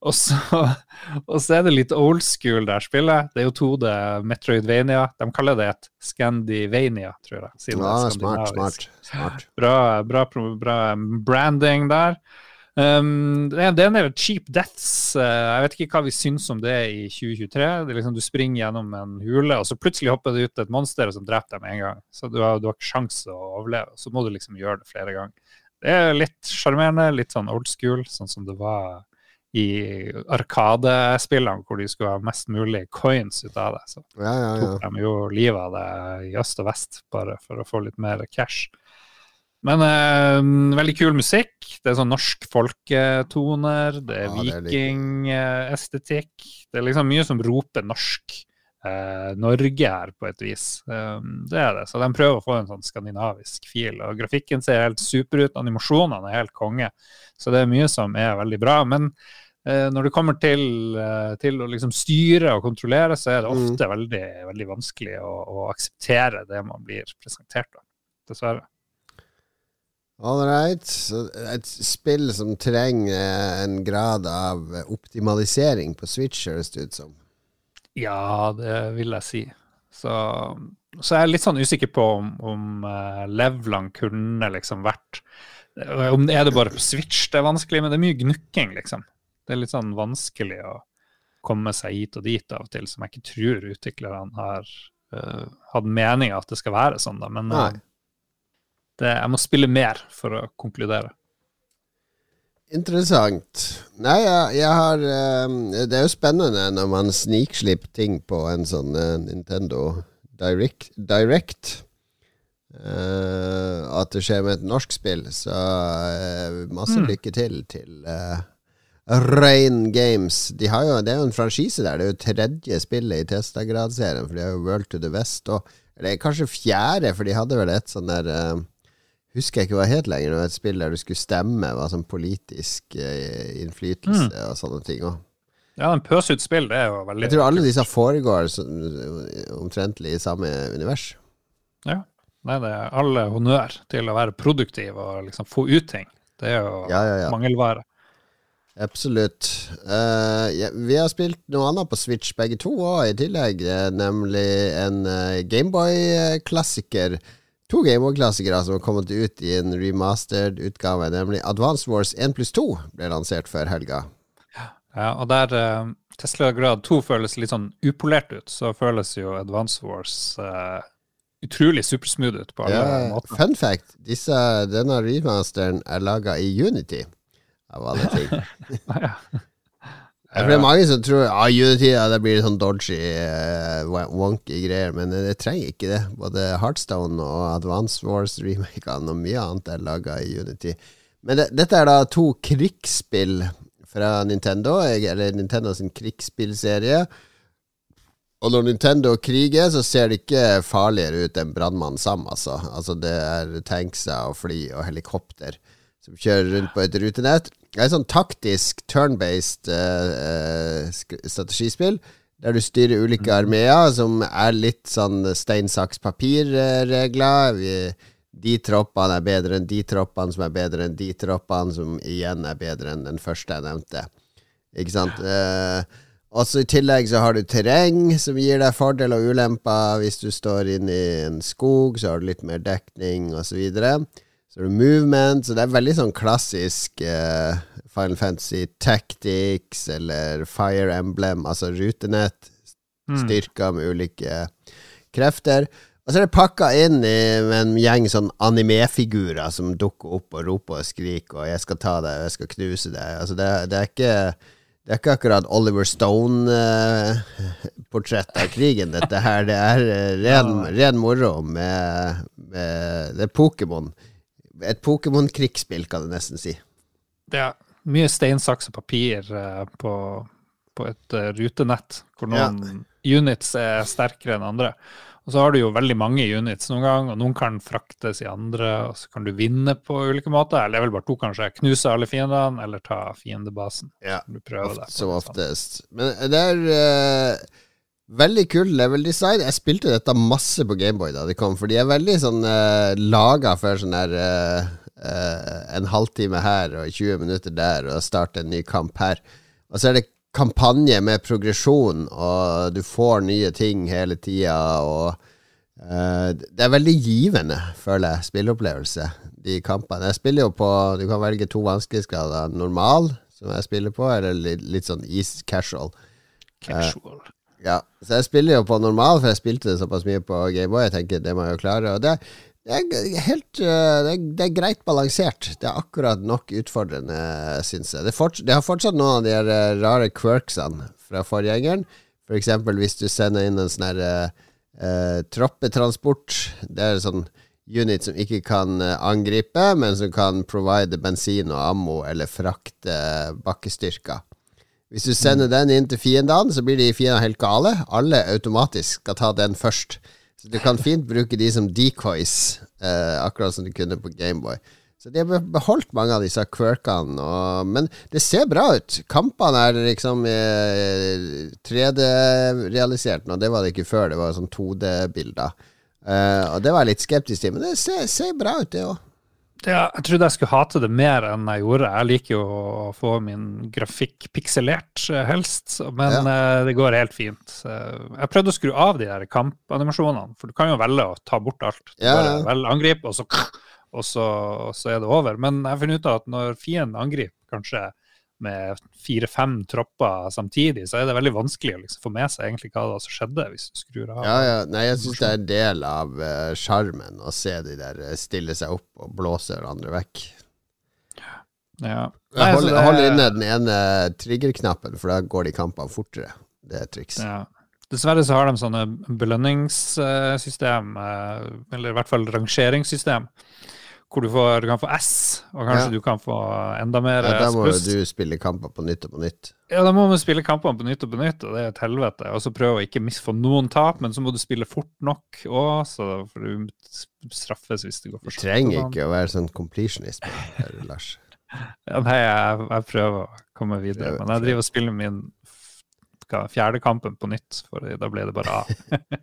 Og så, og så er det litt old school der spillet. Det er jo 2D Metroidvania. De kaller det et Scandivania, tror jeg. siden Ja, smart, smart. smart. Bra, bra, bra branding der. Um, det, er, en del cheap deaths. eh, jeg vet ikke hva vi syns om det i 2023. Det er liksom, du springer gjennom en hule, og så plutselig hopper det ut et monster som dreper deg med en gang. Så du har, du har ikke sjanse å overleve. Så må du liksom gjøre det flere ganger. Det er litt sjarmerende, litt sånn old school, sånn som det var i Arkadespillene, hvor de skulle ha mest mulig coins ut av det. Så Ja, ja, ja. tok de jo livet av det i øst og vest, bare for å få litt mer cash. Men uh, veldig kul musikk. Det er sånn norsk folketoner, det er Ja, vikingestetikk. Det er liksom mye som roper norsk eh, Norge her, på et vis. Um, det er det. Så de prøver å få en sånn skandinavisk fil. Og grafikken ser helt super ut, animasjonene er helt konge. Så det er mye som er veldig bra. Men eh, når det kommer til, eh, til å liksom styre og kontrollere, så er det Mm. ofte veldig, veldig vanskelig å, å akseptere det man blir presentert av. Dessverre. All right. Et spill som trenger en grad av optimalisering på Switch, høres det ut som. Ja, det vil jeg si. Så, så jeg er litt sånn usikker på om, om uh, levelene kunne liksom vært eh, Om det er det bare på Switch det er vanskelig, men det er mye gnukking, liksom. Det er litt sånn vanskelig å komme seg hit og dit av og til, som jeg ikke tror utviklerne har uh, hatt mening av at det skal være sånn, da. Men Nei. Det, jeg må spille mer for å konkludere. Interessant. Nei, jeg, jeg har um, Det er jo spennende når man snikslipper ting på en sånn uh, Nintendo Direct. Direct. Uh, at det skjer med et norsk spill. Så uh, masse Mm. lykke til til Rain Games. De har jo, det er jo en franchise der. Det er jo tredje spillet i Testagrad-serien, for de har jo World to the West. Og det er kanskje fjerde, for de hadde vel et sånn der Husker jeg ikke hva het lenger. Det var et spill der du skulle stemme. Var sånn politisk eh, innflytelse Mm. og sånne ting. også. Ja, en pursuit-spill, det er jo veldig jeg tror alle disse foregår sånn, omtrentlig i samme univers. Ja. Nei, det er alle honnør til å være produktiv og liksom få ut ting. Det er jo Ja, ja, ja. mangelvare. Absolutt. Uh, ja, vi har spilt noe annet på Switch begge to òg, i tillegg. eh, nemlig en uh, Gameboy-klassiker. To Gameboy-klassikere som har kommet ut i en remastered utgave. Nemlig Advance Wars 1 pluss 2 ble lansert før helga. Ja, og der uh, Tesla Grad 2 føles litt sånn upolert ut, så føles jo Advance Wars uh, utrolig supersmooth ut på alle Ja, måter. fun fact, disse, denne remasteren er laga i Unity, av alle ting. Ja. Ja, det er mange som tror ja, Unity det blir sånn dodgy, eh, wonky greier, men det trenger ikke det. Både Heartstone og Advance Wars-remakene og mye annet er laga i Unity. Men det, dette er da to krigsspill fra Nintendo, eller Nintendo sin krigsspillserie. Og når Nintendo kriger, så ser det ikke farligere ut enn Brannmann Sam, altså. altså. Det er tankser og fly og helikopter som kjører rundt på et rutenett. Det er et sånn taktisk turn-based uh, eh, strategispill, der du styrer ulike armeer, som er litt sånn stein, saks, papir-regler. De troppene er bedre enn de troppene, som er bedre enn de troppene, som igjen er bedre enn den første jeg nevnte. Ikke sant? Eh, også I tillegg så har du terreng som gir deg fordel og ulemper. Hvis du står inne i en skog, så har du litt mer dekning osv. Så, videre. Så har du movement, så det er veldig sånn klassisk uh, Final Fantasy Tactics eller Fire Emblem, altså rutenett, Mm. styrker med ulike krefter. Og så er det pakka inn i, med en gjeng sånn animefigurer som dukker opp og roper og skriker og 'jeg skal ta deg, og jeg skal knuse deg'. Altså det, det er ikke det er ikke akkurat Oliver Stone-portrett av krigen, dette her. Det er uh, ren, ren moro med, med Det er Pokémon. Et Pokémon-krigsspill, kan du nesten si. Det er mye stein, saks og papir eh, på, på et eh, rutenett, hvor noen units er sterkere enn andre. Og så har du jo veldig mange units noen gang, og noen kan fraktes i andre, og så kan du vinne på ulike måter. Eller det er vel bare to, kanskje. Knuse alle fiendene, eller ta fiendebasen. Ja, som oftest. Men det er eh, veldig kul level design. Jeg spilte dette masse på Gameboy da det kom, for de er veldig sånn uh, laga for sånn der uh, uh, En halvtime her og 20 minutter der, og starte en ny kamp her. Og så er det kampanje med progresjon, og du får nye ting hele tida, og eh, det er veldig givende, føler jeg, spilleopplevelse, de kampene. Jeg spiller jo på Du kan velge to vanskelighetsgrader. Normal, som jeg spiller på, eller litt, litt sånn east casual. Casual. Ja, så jeg spiller jo på normal, for jeg spilte det såpass mye på Gameboy. Jeg tenker det må jeg jo klare. Og det, det er helt øh, det er, det er greit balansert. Det er akkurat nok utfordrende, syns jeg. Det, forts det har fortsatt noen av de øh, rare quirksene fra forgjengeren. For eksempel hvis du sender inn en sånn her øh, øh, troppetransport. Det er sånn unit som ikke kan eh, angripe, men som kan provide bensin og ammo eller frakte bakkestyrker. Hvis du sender den inn til fiendene, så blir de fiendene helt gale. Alle automatisk skal ta den først. Så du kan fint bruke de som decoys, eh, akkurat som du kunne på Gameboy. Så de har beholdt mange av disse quirkene, og, men det ser bra ut. Kampene er liksom eh, 3D-realisert nå, det var det ikke før. Det var sånn 2D-bilder. Eh, og det var jeg litt skeptisk til, men det ser, ser bra ut, det òg. Ja, jeg trodde jeg skulle hate det mer enn jeg gjorde. Jeg liker jo å få min grafikk pikselert, eh, helst, men eh, det går helt fint. Jeg prøvde å skru av de der kampanimasjonene, for du kan jo velge å ta bort alt. Du Ja, bare ja. velger angrip, og så, og, så, og så er det over. Men jeg har funnet ut at når fienden angriper, kanskje med fire-fem tropper samtidig, så er det veldig vanskelig å liksom få med seg egentlig hva det var som skjedde, hvis du skrur av. Ja, ja. Nei, jeg syns det er en del av sjarmen uh, å se de der eh, stille seg opp og blåse hverandre vekk. Ja. Nei, Jeg holder, det- holder inne den ene triggerknappen, for da går de kampene fortere. Det er triks. Ja. Dessverre så har de sånne belønningssystem, eh, eller i hvert fall rangeringssystem, hvor du, får, du kan få S, og kanskje Ja. du kan få enda mer Ja, da må pluss. du spille kamper på nytt og på nytt. Ja, da må vi spille kampene på nytt og på nytt, og det er et helvete. Og så prøve å ikke få noen tap, men så må du spille fort nok òg, så for du straffes hvis det går Du trenger ikke å være sånn completionist, her, Lars. Ja, nei, jeg, jeg prøver å komme videre, men jeg driver og spiller min fjerde kampen på nytt, for da ble det bare A.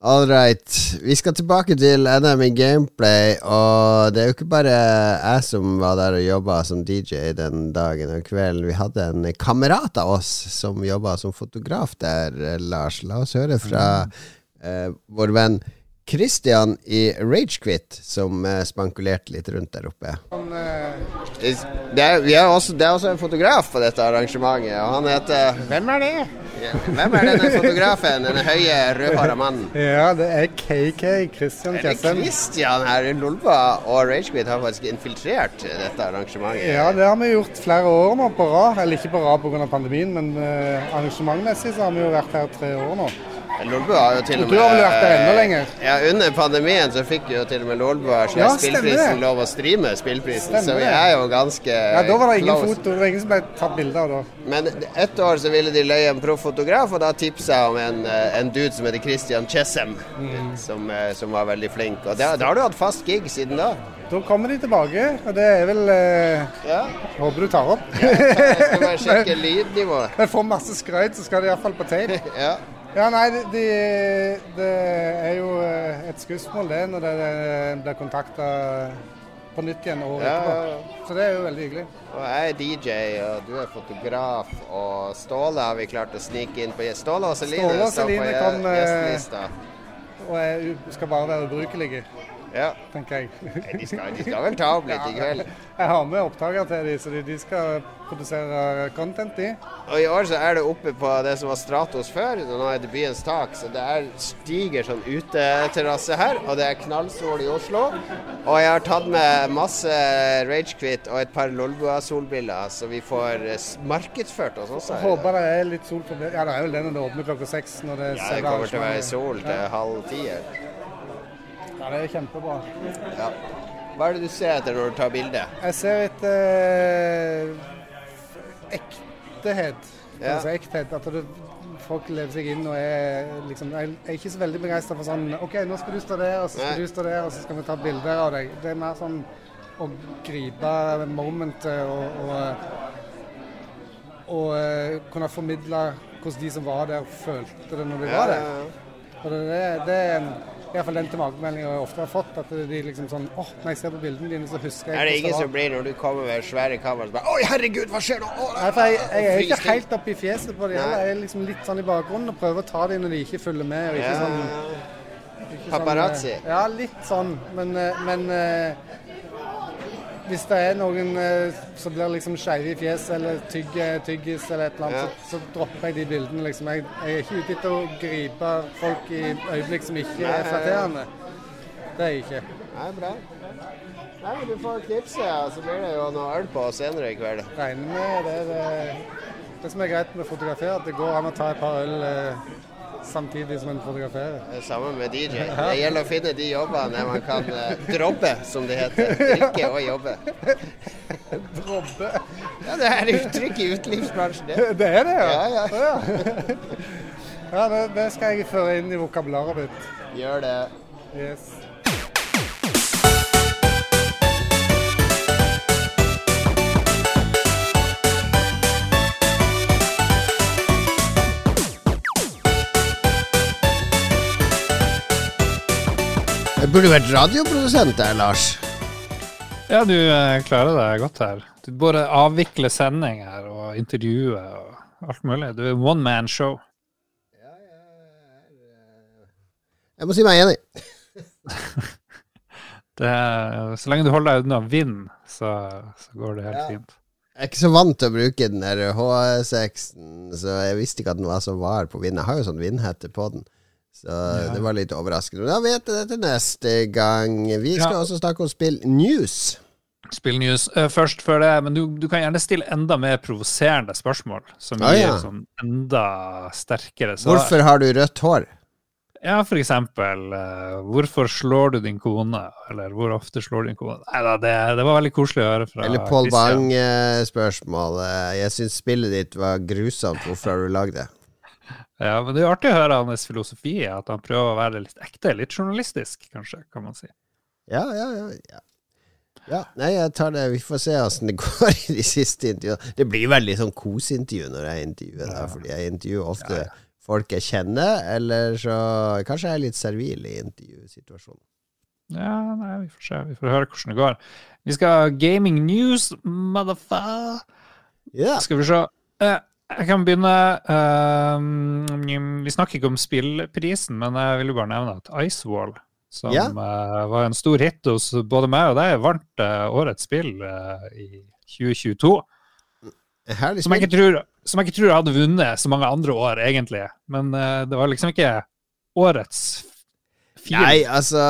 All right. Vi skal tilbake til NM i gameplay, og det er jo ikke bare jeg som var der og jobba som DJ den dagen og kvelden. Vi hadde en kamerat av oss som jobba som fotograf der, eh, Lars. La oss høre fra eh, vår venn Christian i Ragequit, som eh, spankulerte litt rundt der oppe. Det er, vi er også, det er også en fotograf på dette arrangementet, og han heter Hvem er det? Hvem er denne fotografen, denne høye, rødhåra mannen? Ja, det er KK, Christian Kjessem. Christian her i Lolba og Ragequit har faktisk infiltrert dette arrangementet? Ja, det har vi gjort flere år nå på rad. Eller ikke på rad pga. pandemien, men uh, arrangementmessig så har vi jo vært her tre år nå. Lolbua har jo til og med du har vel vært der enda lenger? Ja, under pandemien så fikk jo til og med Lolbua Ja, ja, stemmer spillprisen lov å streame spillprisen, så vi er jo ganske Ja, Da var det ingen close. foto, det var ingen som ble tatt bilde av da. Men ett år så ville de leie en proffotograf, og da tipsa jeg om en, eh, en dude som heter Christian Chessem, Mm. som, eh, som var veldig flink. Og da, da har du hatt fast gig siden da? Da kommer de tilbake, og det er vel eh, Ja. Håper du tar opp. Jeg skal bare sjekke lydnivået. Jeg får masse skrøyt, så skal det iallfall på tape. Ja. Ja, nei, det, de, det er jo eh, et skussmål det når det blir kontakta på nytt igjen året Ja, etterpå. Så det er jo veldig hyggelig. Og jeg er DJ, og du er fotograf, og Ståle har vi klart å snike inn på Ståle og Celine Ståle og Celine kom, eh, gjestelista. Og jeg skal bare være ubrukelige, Ja. tenker jeg. De skal, de skal vel ta opp litt i kveld. Jeg har med opptaker til de, så de, de skal produsere content, de. Og i år så er det oppe på det som var Stratos før, og nå er det byens tak. Så det er stiger sånn uteterrasse her, og det er knallsol i Oslo. Og jeg har tatt med masse Ragequit og et par Lolbua-solbriller, så vi får markedsført oss også. Jeg håper det er litt sol på. Ja, det er vel det når det åpner klokka seks. Når det, Ja, det kommer til å være sol til halv ti. Ja, det er kjempebra. Ja. Hva er det du ser etter når du tar bilde? Jeg ser etter eh, ektehet. Ja. Altså ekthet. At det, folk lever seg inn og er liksom Jeg er ikke så veldig begeistra for sånn OK, nå skal du stå der, og så skal Nei. du stå der, og så skal vi ta bilder av deg. Det er mer sånn å gripe momentet og, og, og eh, kunne formidle hvordan de som var der, følte det når de Ja, var der. ja. Og det, det, det er i hvert fall den tilbakemeldinga jeg ofte har fått. At de liksom sånn åh, når jeg ser på bildene dine, så husker jeg Er det ingen som blir når du kommer med svære kamera og bare Oi, herregud, hva skjer nå? Oh, Nei, for jeg, jeg er ikke helt oppe i fjeset på det heller. Jeg er liksom litt sånn i bakgrunnen og prøver å ta dem når de ikke følger med. Og ikke Ja, sånn, ikke Paparazzi. Sånn, ja, litt sånn. Men, eh, men eh, hvis det er noen eh, som blir liksom skeive i fjeset eller tygger tyggis eller et eller annet, så, så dropper jeg de bildene. liksom. Jeg, jeg er ikke ute etter å gripe folk i øyeblikk som ikke Nei, er flatterende. Det er jeg ikke. Nei, bra. Nei, men Du får knipse, og så blir det jo noe øl på senere i kveld. regner med det, er det, det som er greit med å fotografere, at det går an å ta et par øl eh, samtidig som en fotograferer. Det er Samme med DJ. Det gjelder å finne de jobbene man kan uh, droppe, som det heter. Drikke og jobbe. Drobbe. Ja, det er uttrykk i utelivsbransjen, det. Det er det, ja? Ja, ja. Ja. ja det, det skal jeg føre inn i vokabularet mitt. Gjør det. Yes. Jeg burde vært radioprodusent der, Lars. Ja, du eh, klarer deg godt her. Du både avvikler sendinger og intervjuer og alt mulig. Du er one man show. Jeg må si meg enig. Det så lenge du holder deg unna vind, så, så går det helt Ja. fint. Jeg er ikke så vant til å bruke den der H6-en, så jeg visste ikke at den var så var på vind. Jeg har jo sånn vindhette på den, så det var litt overraskende. Men da vet du det til neste gang. Vi skal Ja. også snakke om spill news. Spillnews uh, først før det, men du, du kan gjerne stille enda mer provoserende spørsmål, som Ah, gir ja. sånn enda sterkere svar. Hvorfor har du rødt hår? Ja, for eksempel, Uh, hvorfor slår du din kone? Eller hvor ofte slår du din kone? Nei da, det, det var veldig koselig å høre fra Eller Paul Christian. Bang-spørsmål. Jeg syns spillet ditt var grusomt. Hvorfor har du lagd det? Ja, men det er artig å høre hans filosofi, at han prøver å være litt ekte, litt journalistisk, kanskje, kan man si. Ja, ja, ja. ja. Ja, nei, jeg tar det. Vi får se åssen det går i de siste intervjuene. Det blir veldig sånn kosintervju når jeg intervjuer, da, fordi jeg intervjuer ofte folk jeg kjenner, eller så Kanskje jeg er litt servil i intervjusituasjonen. Ja, nei, vi får se. Vi får høre hvordan det går. Vi skal ha gaming news, motherfucker. Ja. Skal vi se. Jeg kan begynne Uh, Vi snakker ikke om spillprisen, men jeg vil jo bare nevne at Icewall, som Ja. uh, var en stor hit hos både meg og deg, vant uh, årets spill i 2022. Herlig Som jeg, ikke tror, som jeg ikke tror hadde vunnet så mange andre år, egentlig. Men det var liksom ikke årets film. Nei, altså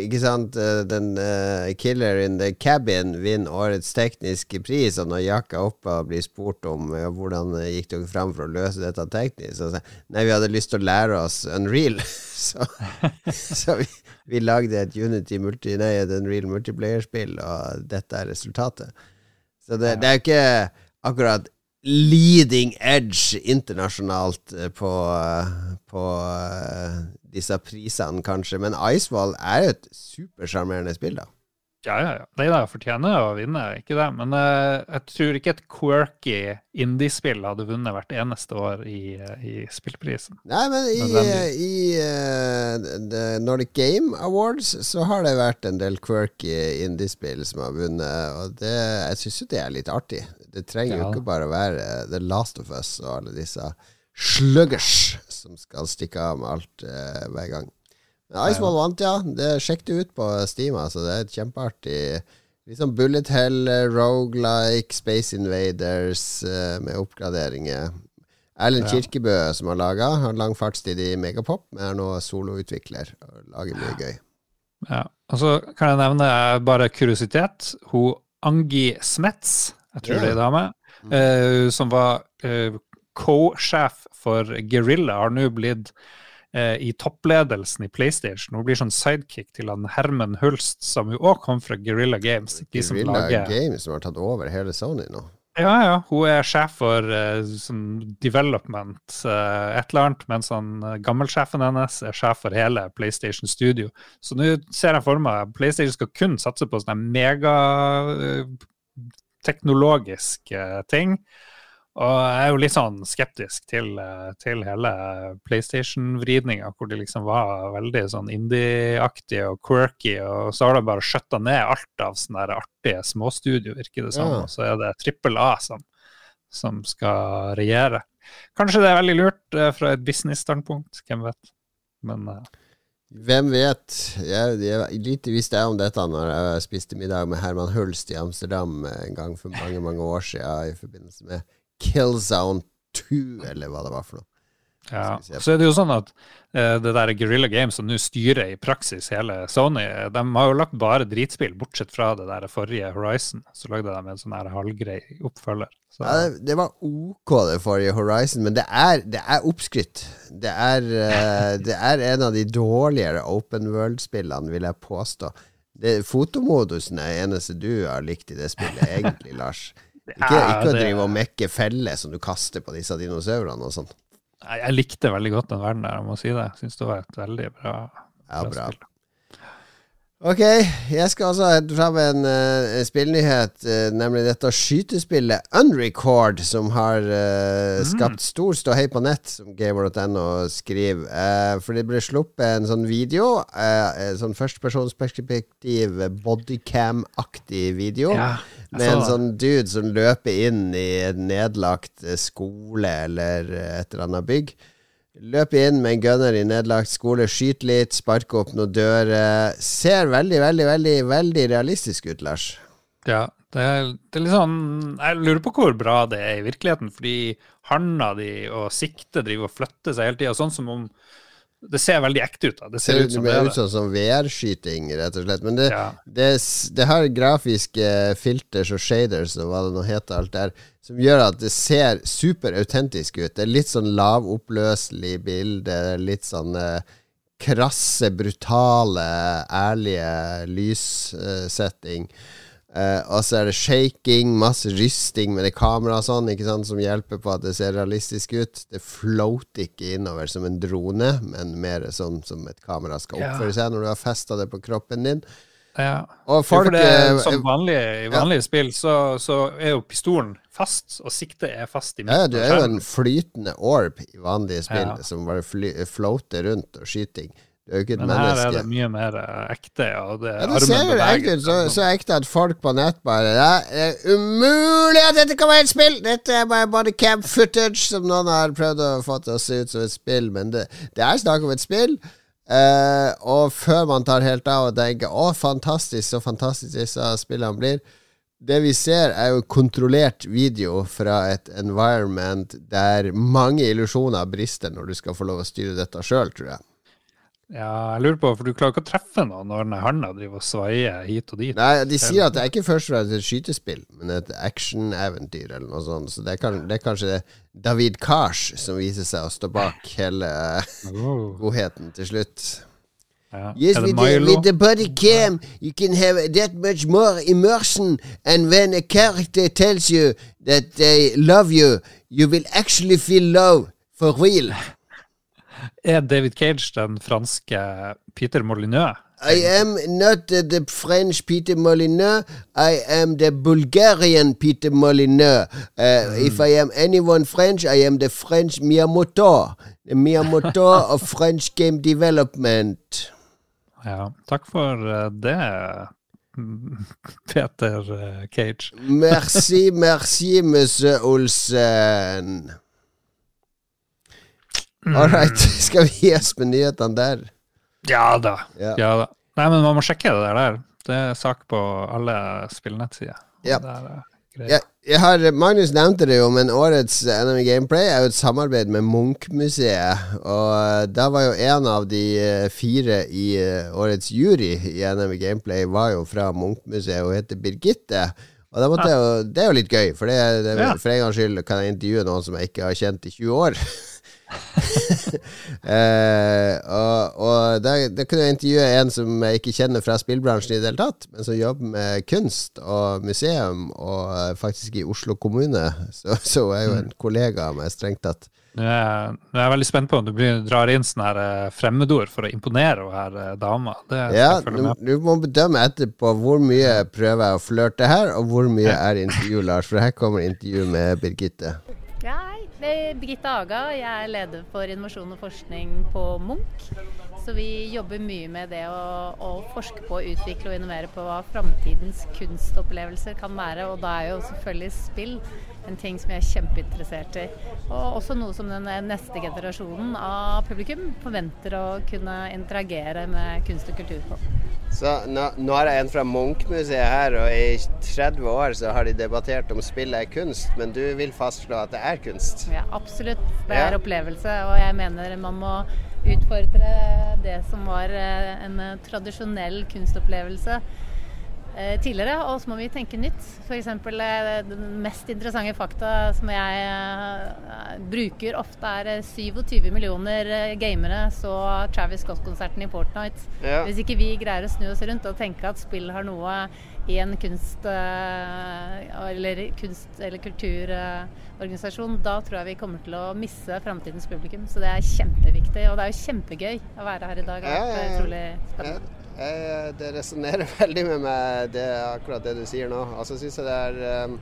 Ikke sant. eh, Den uh, Killer in the Cabin vinner årets tekniske pris, og når Jakka Oppa blir spurt om ja, hvordan gikk dere fram for å løse dette teknisk, så sier Nei, vi hadde lyst til å lære oss Unreal, så, så vi, vi lagde et Unity multi, nei, et Unreal multiplayer-spill, og dette er resultatet. Så det, det er jo ikke akkurat leading edge internasjonalt eh, på, eh, på eh, disse prisene, kanskje. Men Icewall er jo et supersjarmerende spill, da. Ja, ja, ja. Nei da, fortjener å vinne, ikke det. Men uh, jeg tror ikke et quirky indiespill hadde vunnet hvert eneste år i, eh, i spillprisen. Nei, men i, Nødvendig. i uh, The Nordic Game Awards så har det vært en del quirky indiespill som har vunnet, og det, jeg syns jo det er litt artig. Det trenger jo ikke bare å være The Last of Us og alle disse sluggers som skal stikke av med alt uh, hver gang. Men ja. vant, ja. Det Sjekk det ut på Steam. Altså. Det er et kjempeartig sånn Bullet Hell, Rogelike, Roguelike, Space Invaders eh, med oppgraderinger. Erlend Ja. Kirkebø, som har laga, har lang fartstid i Megapop, men er nå soloutvikler og lager mye gøy. Ja. Og så kan jeg nevne eh, bare kuriositet. Hun Angi Smets, jeg tror yeah. det er dame, eh, som var eh, co-sjef for Guerrilla, har nå blitt eh, i toppledelsen i PlayStation. Hun blir sånn sidekick til han Herman Hulst, som jo òg kom fra Guerrilla Games. De som Guerrilla lager Games som har tatt over hele Sony nå. Ja, ja. Hun er sjef for uh, sånn development, uh, et eller annet, mens han uh, gammelsjefen hennes er sjef for hele PlayStation Studio. Så nå ser jeg for meg PlayStation skal kun satse på sånne megateknologiske ting. Og jeg er jo litt sånn skeptisk til, eh, til hele PlayStation-vridninga, hvor de liksom var veldig sånn indie-aktige og quirky, og så har de bare skjøtta ned alt av sånne artige småstudio, virker det som. Ja. Og så er det trippel A som, som skal regjere. Kanskje det er veldig lurt eh, fra et business-standpunkt, hvem vet. Men uh... Hvem vet? Jeg, jeg, lite visste jeg om dette når jeg spiste middag med Herman Hulst i Amsterdam en gang for mange mange år siden i forbindelse med Killzone 2, eller hva det var for noe. Ja. Så er det jo sånn at uh, det der Guerrilla Games som nå styrer i praksis hele Sony, eh, de har jo lagt bare dritspill, bortsett fra det der forrige Horizon. Så lagde de en sånn her halvgrei oppfølger. Så, Ja, det, det var OK det forrige Horizon, men det er, det er oppskrytt. Det er, uh, det er en av de dårligere open world-spillene, vil jeg påstå. Det, fotomodusen er det eneste du har likt i det spillet, egentlig, Lars. Ikke, ikke å drive og mekke feller som du kaster på disse dinosaurene og sånn. Jeg likte veldig godt den verden der, jeg må si det. Syns det var et veldig bra, Ja, bra. spill. Ok, jeg skal også hente fram en, uh, spillnyhet, uh, nemlig dette skytespillet Unrecord, som har eh, skapt stor ståhei på nett, som gamer.no skriver. For det ble sluppet en sånn video, uh, en sånn førstepersonsperspektiv, bodycam-aktig video. Ja, Med en sånn dude som løper inn i en nedlagt eh, skole eller eh, et eller annet bygg. Løper inn med en gunner i nedlagt skole, skyter litt, sparker opp noen dører. Ser veldig, veldig, veldig veldig realistisk ut, Lars. Ja, det er, det er litt sånn Jeg lurer på hvor bra det er i virkeligheten, fordi handa di og siktet driver og flytter seg hele tida, sånn som om Det ser veldig ekte ut. da. Det ser Ser ut som det er ut som, som VR-skyting, rett og slett. Men det, Ja. det, det har grafiske filters og shaders og hva det nå heter, alt der, som gjør at det ser superautentisk ut. Det er litt sånn lavoppløselig bilde, litt sånn eh, krasse, brutale, ærlige lyssetting. Eh, og så er det shaking, masse rysting med det kameraet sånn, som hjelper på at det ser realistisk ut. Det floater ikke innover som en drone, men mer sånn som et kamera skal oppføre seg når du har festa det på kroppen din. Ja. Og folk for det, er eh, som vanlig, I vanlige spill så, så er jo pistolen fast, og siktet er fast i midten. ja, Du er jo en flytende orb i vanlige spill Ja. som bare fly, floater rundt og skyting. Du er jo ikke et Men her er det mye mer eh, ekte. Ja, det, Ja, det ser jo egentlig ut. Så, så ekte at folk på nett bare Det er umulig at dette kan være et spill! Dette er bare bodycam footage som noen har prøvd å få til å se ut som et spill, men det, det er snakk om et spill. Eh, og før man tar helt av og tenker 'Å, fantastisk, så fantastisk disse spillene blir', det vi ser, er jo kontrollert video fra et environment der mange illusjoner brister når du skal få lov å styre dette sjøl, tror jeg. Ja, jeg lurer på, for du klarer ikke å treffe noen når den handa driver og svaier hit og dit. Nei, de sier at det er ikke først og fremst et skytespill, men et actioneventyr eller noe sånt. Så det er, kanskje, det er kanskje David Kars som viser seg å stå bak hele Oh, godheten til slutt. ja. Yes, with the, with the body cam, you can have that much more immersion. And when a character tells you that they love you, you will actually feel love for real. Er David Cage den franske Peter Molyneux? I am not the French Peter Molyneux. I am the Bulgarian Peter Molyneux. Uh, If I am anyone French, I am the French Miyamoto. The Miyamoto of French game development. Ja, takk for eh, det, Peter eh, Cage. Merci, merci, monsieur Olsen. All right, skal vi gi oss med nyhetene der? Ja da. Ja. Ja da. Nei, men man må sjekke det der. Det er sak på alle spillnettsider. Ja. Eh. Jeg, jeg har, Magnus nevnte det jo, men årets NM Gameplay er jo et samarbeid med Munch-museet. Og eh, da var jo en av de eh, fire i årets jury i NM Gameplay var jo fra Munch-museet og heter Birgitte. Og da måtte jeg jo, Det er jo litt gøy, for, det, det, Ja. for en gangs skyld kan jeg intervjue noen som jeg ikke har kjent i 20 år. eh, og og da, der, kunne jeg intervjue en som jeg ikke kjenner fra spillbransjen i det hele tatt, men som jobber med kunst og museum, og eh, faktisk i Oslo kommune. Så, så er jo en kollega av meg, strengt tatt. Nå er, jeg- er veldig spent på om du drar inn sånne her eh, fremmedord for å imponere hun her eh, dama. Det Ja, du, du må bedømme etterpå hvor mye prøver jeg å flørte her, og hvor mye er intervju, Lars. For her kommer intervju med Birgitte. Ja, Birgitte Aga. Jeg er leder for innovasjon og forskning på Munch. Så vi jobber mye med det å, å forske på, utvikle og innovere på hva framtidens kunstopplevelser kan være. Og da er jo selvfølgelig spill en ting som jeg er kjempeinteressert i. Og også noe som den neste generasjonen av publikum forventer å kunne interagere med kunst og kultur på. Så nå, nå er jeg en fra Munch-museet her, og i 30 år så har de debattert om spillet er kunst, men du vil fastslå at det er kunst? Ja, absolutt. Det er Ja. opplevelse, og jeg mener man må utfordre det som var eh, en eh, tradisjonell kunstopplevelse eh, tidligere, og så må vi tenke nytt. F.eks. den mest interessante fakta som jeg bruker ofte, er eh, 27 millioner gamere så Travis Scott-konserten i Fortnite. Ja. Hvis ikke vi greier å snu oss rundt og tenke at spill har noe i en kunst- eh, eller, kunst- eller kulturorganisasjon, da tror jeg vi kommer til å misse framtidens publikum. Så det er kjempeviktig. Og det er jo kjempegøy å være her i dag. Det er Ja, ja, ja. utrolig spennende. det resonnerer veldig med meg, det, akkurat det du sier nå. Altså synes jeg det er um,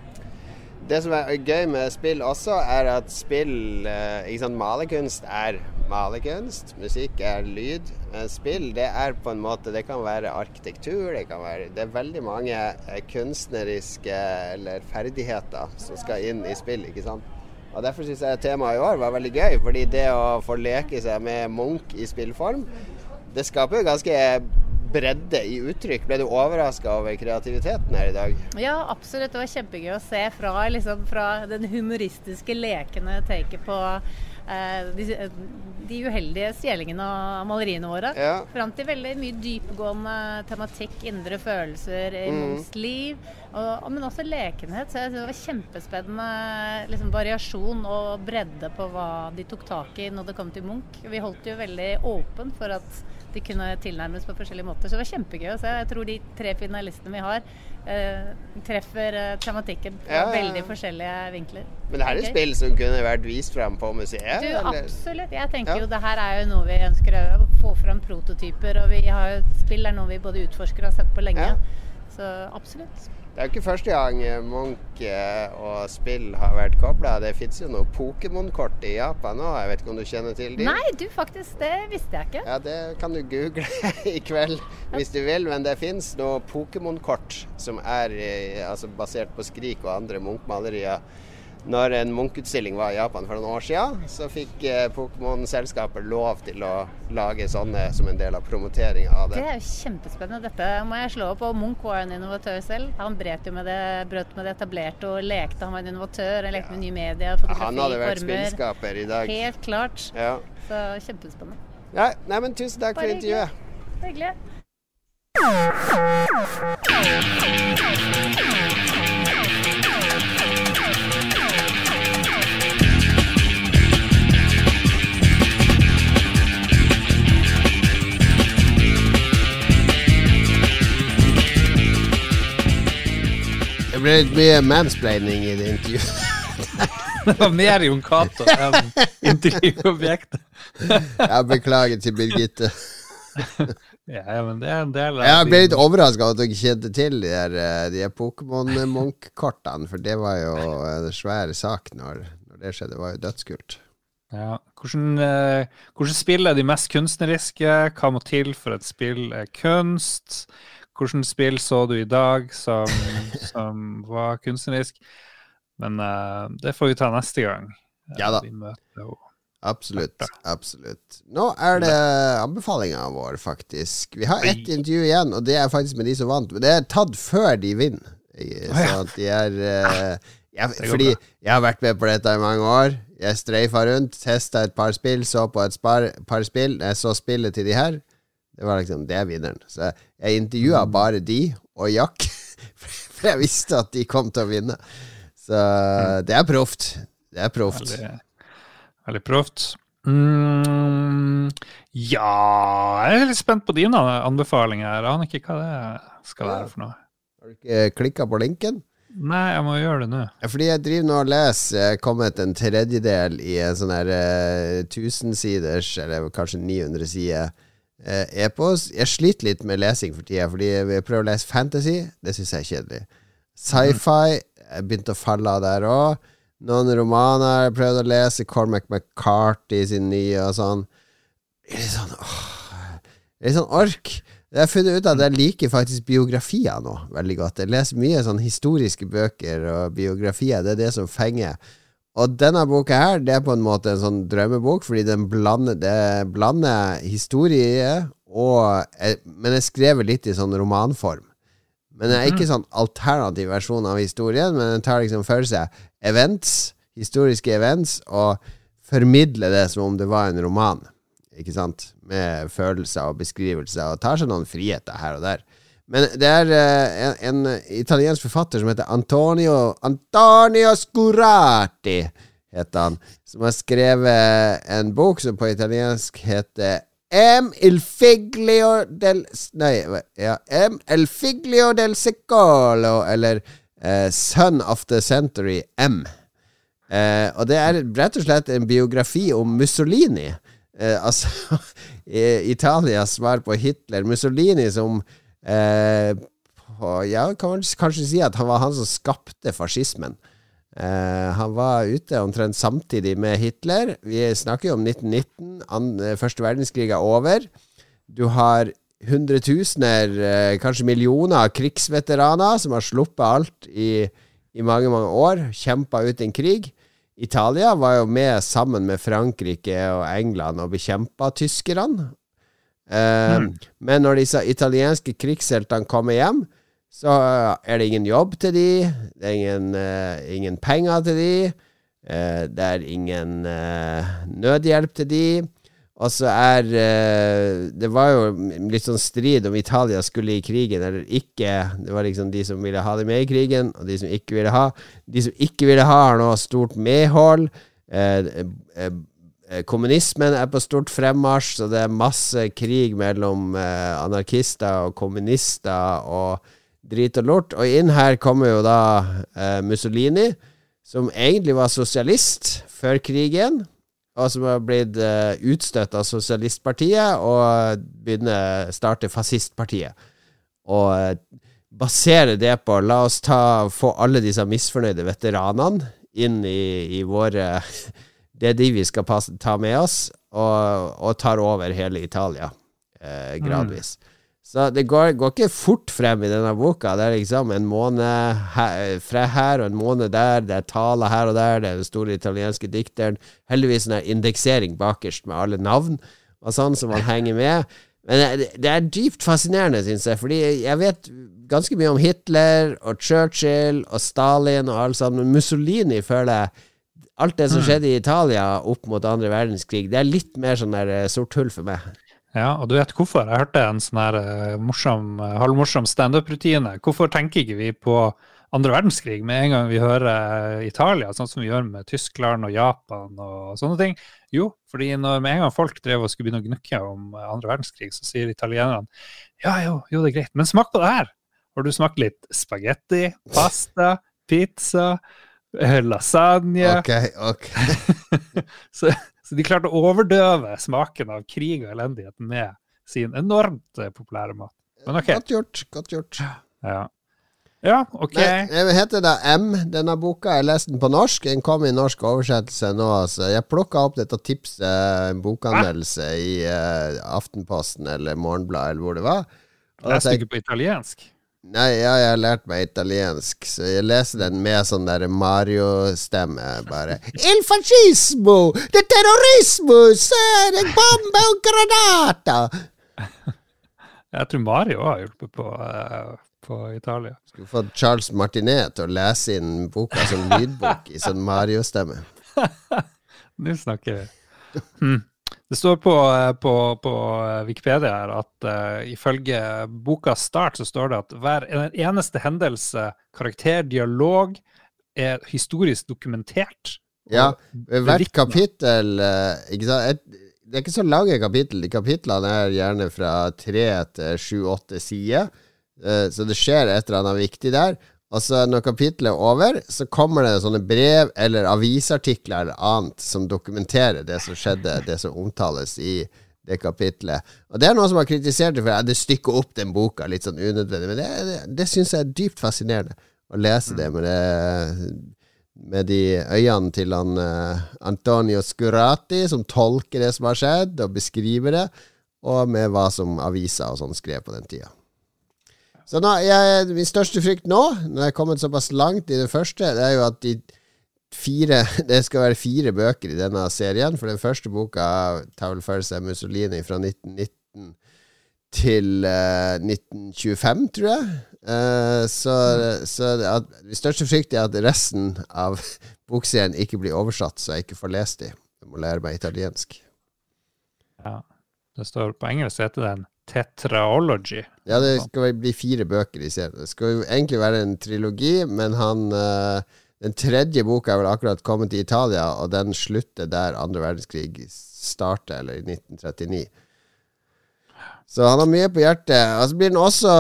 Det som er gøy med spill også, er at spill eh, ikke sant, Malerkunst er malerkunst, musikk er lyd. Spill det er på en måte Det kan være arkitektur, det kan være Det er veldig mange eh, kunstneriske eller ferdigheter som skal inn i spill, ikke sant. Og Derfor syns jeg temaet i år var veldig gøy, fordi det å få leke seg med Munch i spillform, det skaper jo ganske bredde i uttrykk. Ble du overraska over kreativiteten her i dag? Ja, absolutt. Det var kjempegøy å se fra, liksom, fra den humoristiske, lekende taket på eh, de, de uheldige stjelingene av maleriene våre. Ja. Fram til veldig mye dypgående tematikk, indre følelser i Mm. Liv. Og, men også lekenhet. Så jeg synes det var kjempespennende liksom, variasjon og bredde på hva de tok tak i når det kom til Munch. Vi holdt jo veldig åpen for at de kunne tilnærmes på forskjellige måter. Så det var kjempegøy å se. Jeg tror de tre finalistene vi har, eh, treffer eh, tematikken på Ja, ja, veldig forskjellige vinkler. Men det her er spill som kunne vært vist fram på museet? Du, eller? absolutt. Jeg tenker Ja. jo det her er jo noe vi ønsker å få fram prototyper. Og vi har jo spill er noe vi både utforsker og har sett på lenge. Så absolutt. Det er jo ikke første gang eh, Munch eh, og spill har vært kobla. Det fins jo noe Pokémon-kort i Japan òg. Jeg vet ikke om du kjenner til dem? Nei, du faktisk, det visste jeg ikke. Ja, det kan du google i kveld hvis du vil. Men det fins noe Pokémon-kort som er eh, altså basert på Skrik og andre Munch-malerier. Når en Munch-utstilling var i Japan for noen år siden, så fikk eh, Pokémon-selskapet lov til å lage sånne som en del av promoteringa av Det det. er jo kjempespennende. Dette må jeg slå opp. Og Munch var en innovatør selv. Han brøt jo med det, brøt med det etablerte og lekte. Han var en innovatør. Han lekte med nye medier, fotografi, Han hadde vært former. spillskaper i dag. Helt klart. Ja. Så kjempespennende. Nei, nei, men tusen takk for Bare hyggelig. intervjuet. Hyggelig. Det ble litt mye mansplaining i det intervjuet. Det var mer Jon Cato enn intervjuobjektet. Jeg beklager til Birgitte. Ja, ja, men det er en del av Jeg ble litt overraska over at dere kjente til de der, eh, de der Pokémon-Munch-kortene, for det var jo en svær sak når, når det skjedde. Det var jo dødskult. Ja. Hvordan, eh, hvordan spill er de mest kunstneriske? Hva må til for et spill er kunst? Hvordan spill så du i dag som, som var kunstnerisk? Men uh, det får vi ta neste gang. Uh, Ja da. Absolutt. Absolutt. Nå er det anbefalinga vår, faktisk. Vi har ett intervju igjen, og det er faktisk med de som vant. Men det er tatt før de vinner. Så at de er uh, jeg, Fordi jeg har vært med på dette i mange år. Jeg streifa rundt, testa et par spill, så på et par spill. Jeg så spillet til de her, det var liksom Det er vinneren. Så jeg intervjua Mm. bare de og Jack, for jeg visste at de kom til å vinne. Så det er proft. Det er proft. Mm. Veldig, proft. Mm, ja Jeg er litt spent på dine anbefalinger. Jeg aner ikke hva det skal være for noe. Har du ikke klikka på linken? Nei, jeg må gjøre det nå. Fordi jeg driver nå og leser Jeg er kommet en tredjedel i en sånn her eh, 1000-siders, eller kanskje 900 sider eh, epos. Jeg sliter litt med lesing for tida, fordi jeg prøver å lese fantasy. Det syns jeg er kjedelig. Sci-fi jeg begynte å falle av der òg. Noen romaner jeg prøvde å lese. Cormac McCarthy sin nye og sånn. Litt sånn åh, Litt sånn ork. Jeg har funnet ut at jeg liker faktisk biografier nå veldig godt. Jeg leser mye sånn historiske bøker og biografier. Det er det som fenger. Og denne boka her, det er på en måte en sånn drømmebok, fordi den blander, det blander historie og eh, Men jeg skrevet litt i sånn romanform. Men det er ikke sånn alternativ versjon av historien, men den tar liksom for seg events, historiske events, og formidler det som om det var en roman. Ikke sant? Med følelser og beskrivelser, og tar seg noen friheter her og der. Men det er eh, en, en italiensk forfatter som heter Antonio Antonio Scurati, heter han, som har skrevet en bok som på italiensk heter M. Il figlio del Nei, ja, M. El figlio del secolo, eller eh, Son of the Century M. Eh, og det er rett og slett en biografi om Mussolini. Eh, altså Italias svar på Hitler. Mussolini som eh, Ja, kan kanskje si at han var han som skapte fascismen. Eh, han var ute omtrent samtidig med Hitler. Vi snakker jo om 1919. An, eh, første verdenskrig er over. Du har hundretusener, eh, kanskje millioner av krigsveteraner som har sluppet alt i, i mange, mange år. Kjempa ut en krig. Italia var jo med sammen med Frankrike og England og bekjempa tyskerne. Eh, Mm. Men når disse italienske krigsheltene kommer hjem, så er det ingen jobb til de, det er ingen, eh, ingen penger til de, eh, det er ingen eh, nødhjelp til de. Og så er eh, Det var jo litt sånn strid om Italia skulle i krigen eller ikke. Det var liksom de som ville ha det med i krigen, og de som ikke ville ha. De som ikke ville ha, har nå stort medhold. Eh, eh, eh, kommunismen er på stort fremmarsj, så det er masse krig mellom eh, anarkister og kommunister og drit og lort. Og inn her kommer jo da eh, Mussolini, som egentlig var sosialist før krigen, og som har blitt utstøtt av sosialistpartiet og begynner starte fascistpartiet. Og eh, basere det på La oss ta, få alle disse misfornøyde veteranene inn i, i våre Det er de vi skal passe, ta med oss, og, og tar over hele Italia eh, gradvis. Så det går, går ikke fort frem i denne boka. Det er liksom en måned her, fra her og en måned der. Det er taler her og der. Det er den store italienske dikteren. Heldigvis en indeksering bakerst med alle navn og sånn, så man henger med. Men det, det er dypt fascinerende, syns jeg, fordi jeg vet ganske mye om Hitler og Churchill og Stalin og alt sånt, men Mussolini føler jeg Alt det som skjedde i Italia opp mot andre verdenskrig, det er litt mer sånn der eh, sort hull for meg. Ja, og du vet hvorfor? Jeg hørte en sånn her eh, morsom, eh, halvmorsom standup-rutine. Hvorfor tenker ikke vi på andre verdenskrig med en gang vi hører Italia, sånn som vi gjør med Tyskland og Japan og sånne ting? Jo, fordi når med en gang folk drev og skulle begynne å gnukke om andre verdenskrig, så sier italienerne ja, jo, jo, det er greit, men smak på det her! Har du smakt litt spagetti, pasta, pizza, lasagne? Ok, ok. Så, så de klarte å overdøve smaken av krig og elendighet med sin enormt eh, populære mat. Men ok. Godt gjort. Godt gjort. Ja, ja ok. Nei, det heter da M, denne boka. Jeg leste den på norsk. Den kom i norsk oversettelse nå. Altså. jeg plukka opp dette tipset, en bokanmeldelse, i uh, Aftenposten eller Morgenbladet eller hvor det var. Leste du ikke på italiensk? Nei, ja, jeg har lært meg italiensk, så jeg leser den med sånn der Mario-stemme, bare Il fascismo! Det terrorismo! Se, det bombe og granata! Jeg tror Mario har hjulpet på, eh, på Italia. Skulle fått Charles Martinet til å lese inn boka som lydbok i sånn Mario-stemme. Nå snakker vi. Hm. Det står på, på, på Wikipedia her at uh, ifølge boka start så står det at hver eneste hendelse, karakter, dialog er historisk dokumentert. Ja, hvert kapittel eh, ikke sant? Et, Det er ikke så lange kapittel. De kapitlene er gjerne fra tre til sju-åtte sider. Eh, Så det skjer et eller annet viktig der. Og så når kapitlet er over, så kommer det sånne brev eller avisartikler eller annet som dokumenterer det som skjedde, det som omtales i det kapitlet. Og det er noen som har kritisert det for at det stykker opp den boka litt sånn unødvendig, men det, det, det syns jeg er dypt fascinerende å lese det med det med de øynene til han uh, Antonio Scurati, som tolker det som har skjedd, og beskriver det, og med hva som aviser og sånn skrev på den tida. Så nå, jeg, min største frykt nå, når jeg er kommet såpass langt i det første, det er jo at de fire Det skal være fire bøker i denne serien. For den første boka tar vel for seg Mussolini fra 1919 til uh, 1925, tror jeg. Uh, så så at, min største frykt er at resten av bokserien ikke blir oversatt, så jeg ikke får lest de. Jeg må lære meg italiensk. Ja. Det står på engelsk heter den Tetraology. Ja, det skal bli fire bøker i serien. Det skal jo egentlig være en trilogi, men han eh, Den tredje boka er vel akkurat kommet til Italia, og den slutter der andre verdenskrig starter, eller i 1939. Så han har mye på hjertet. Og så blir den også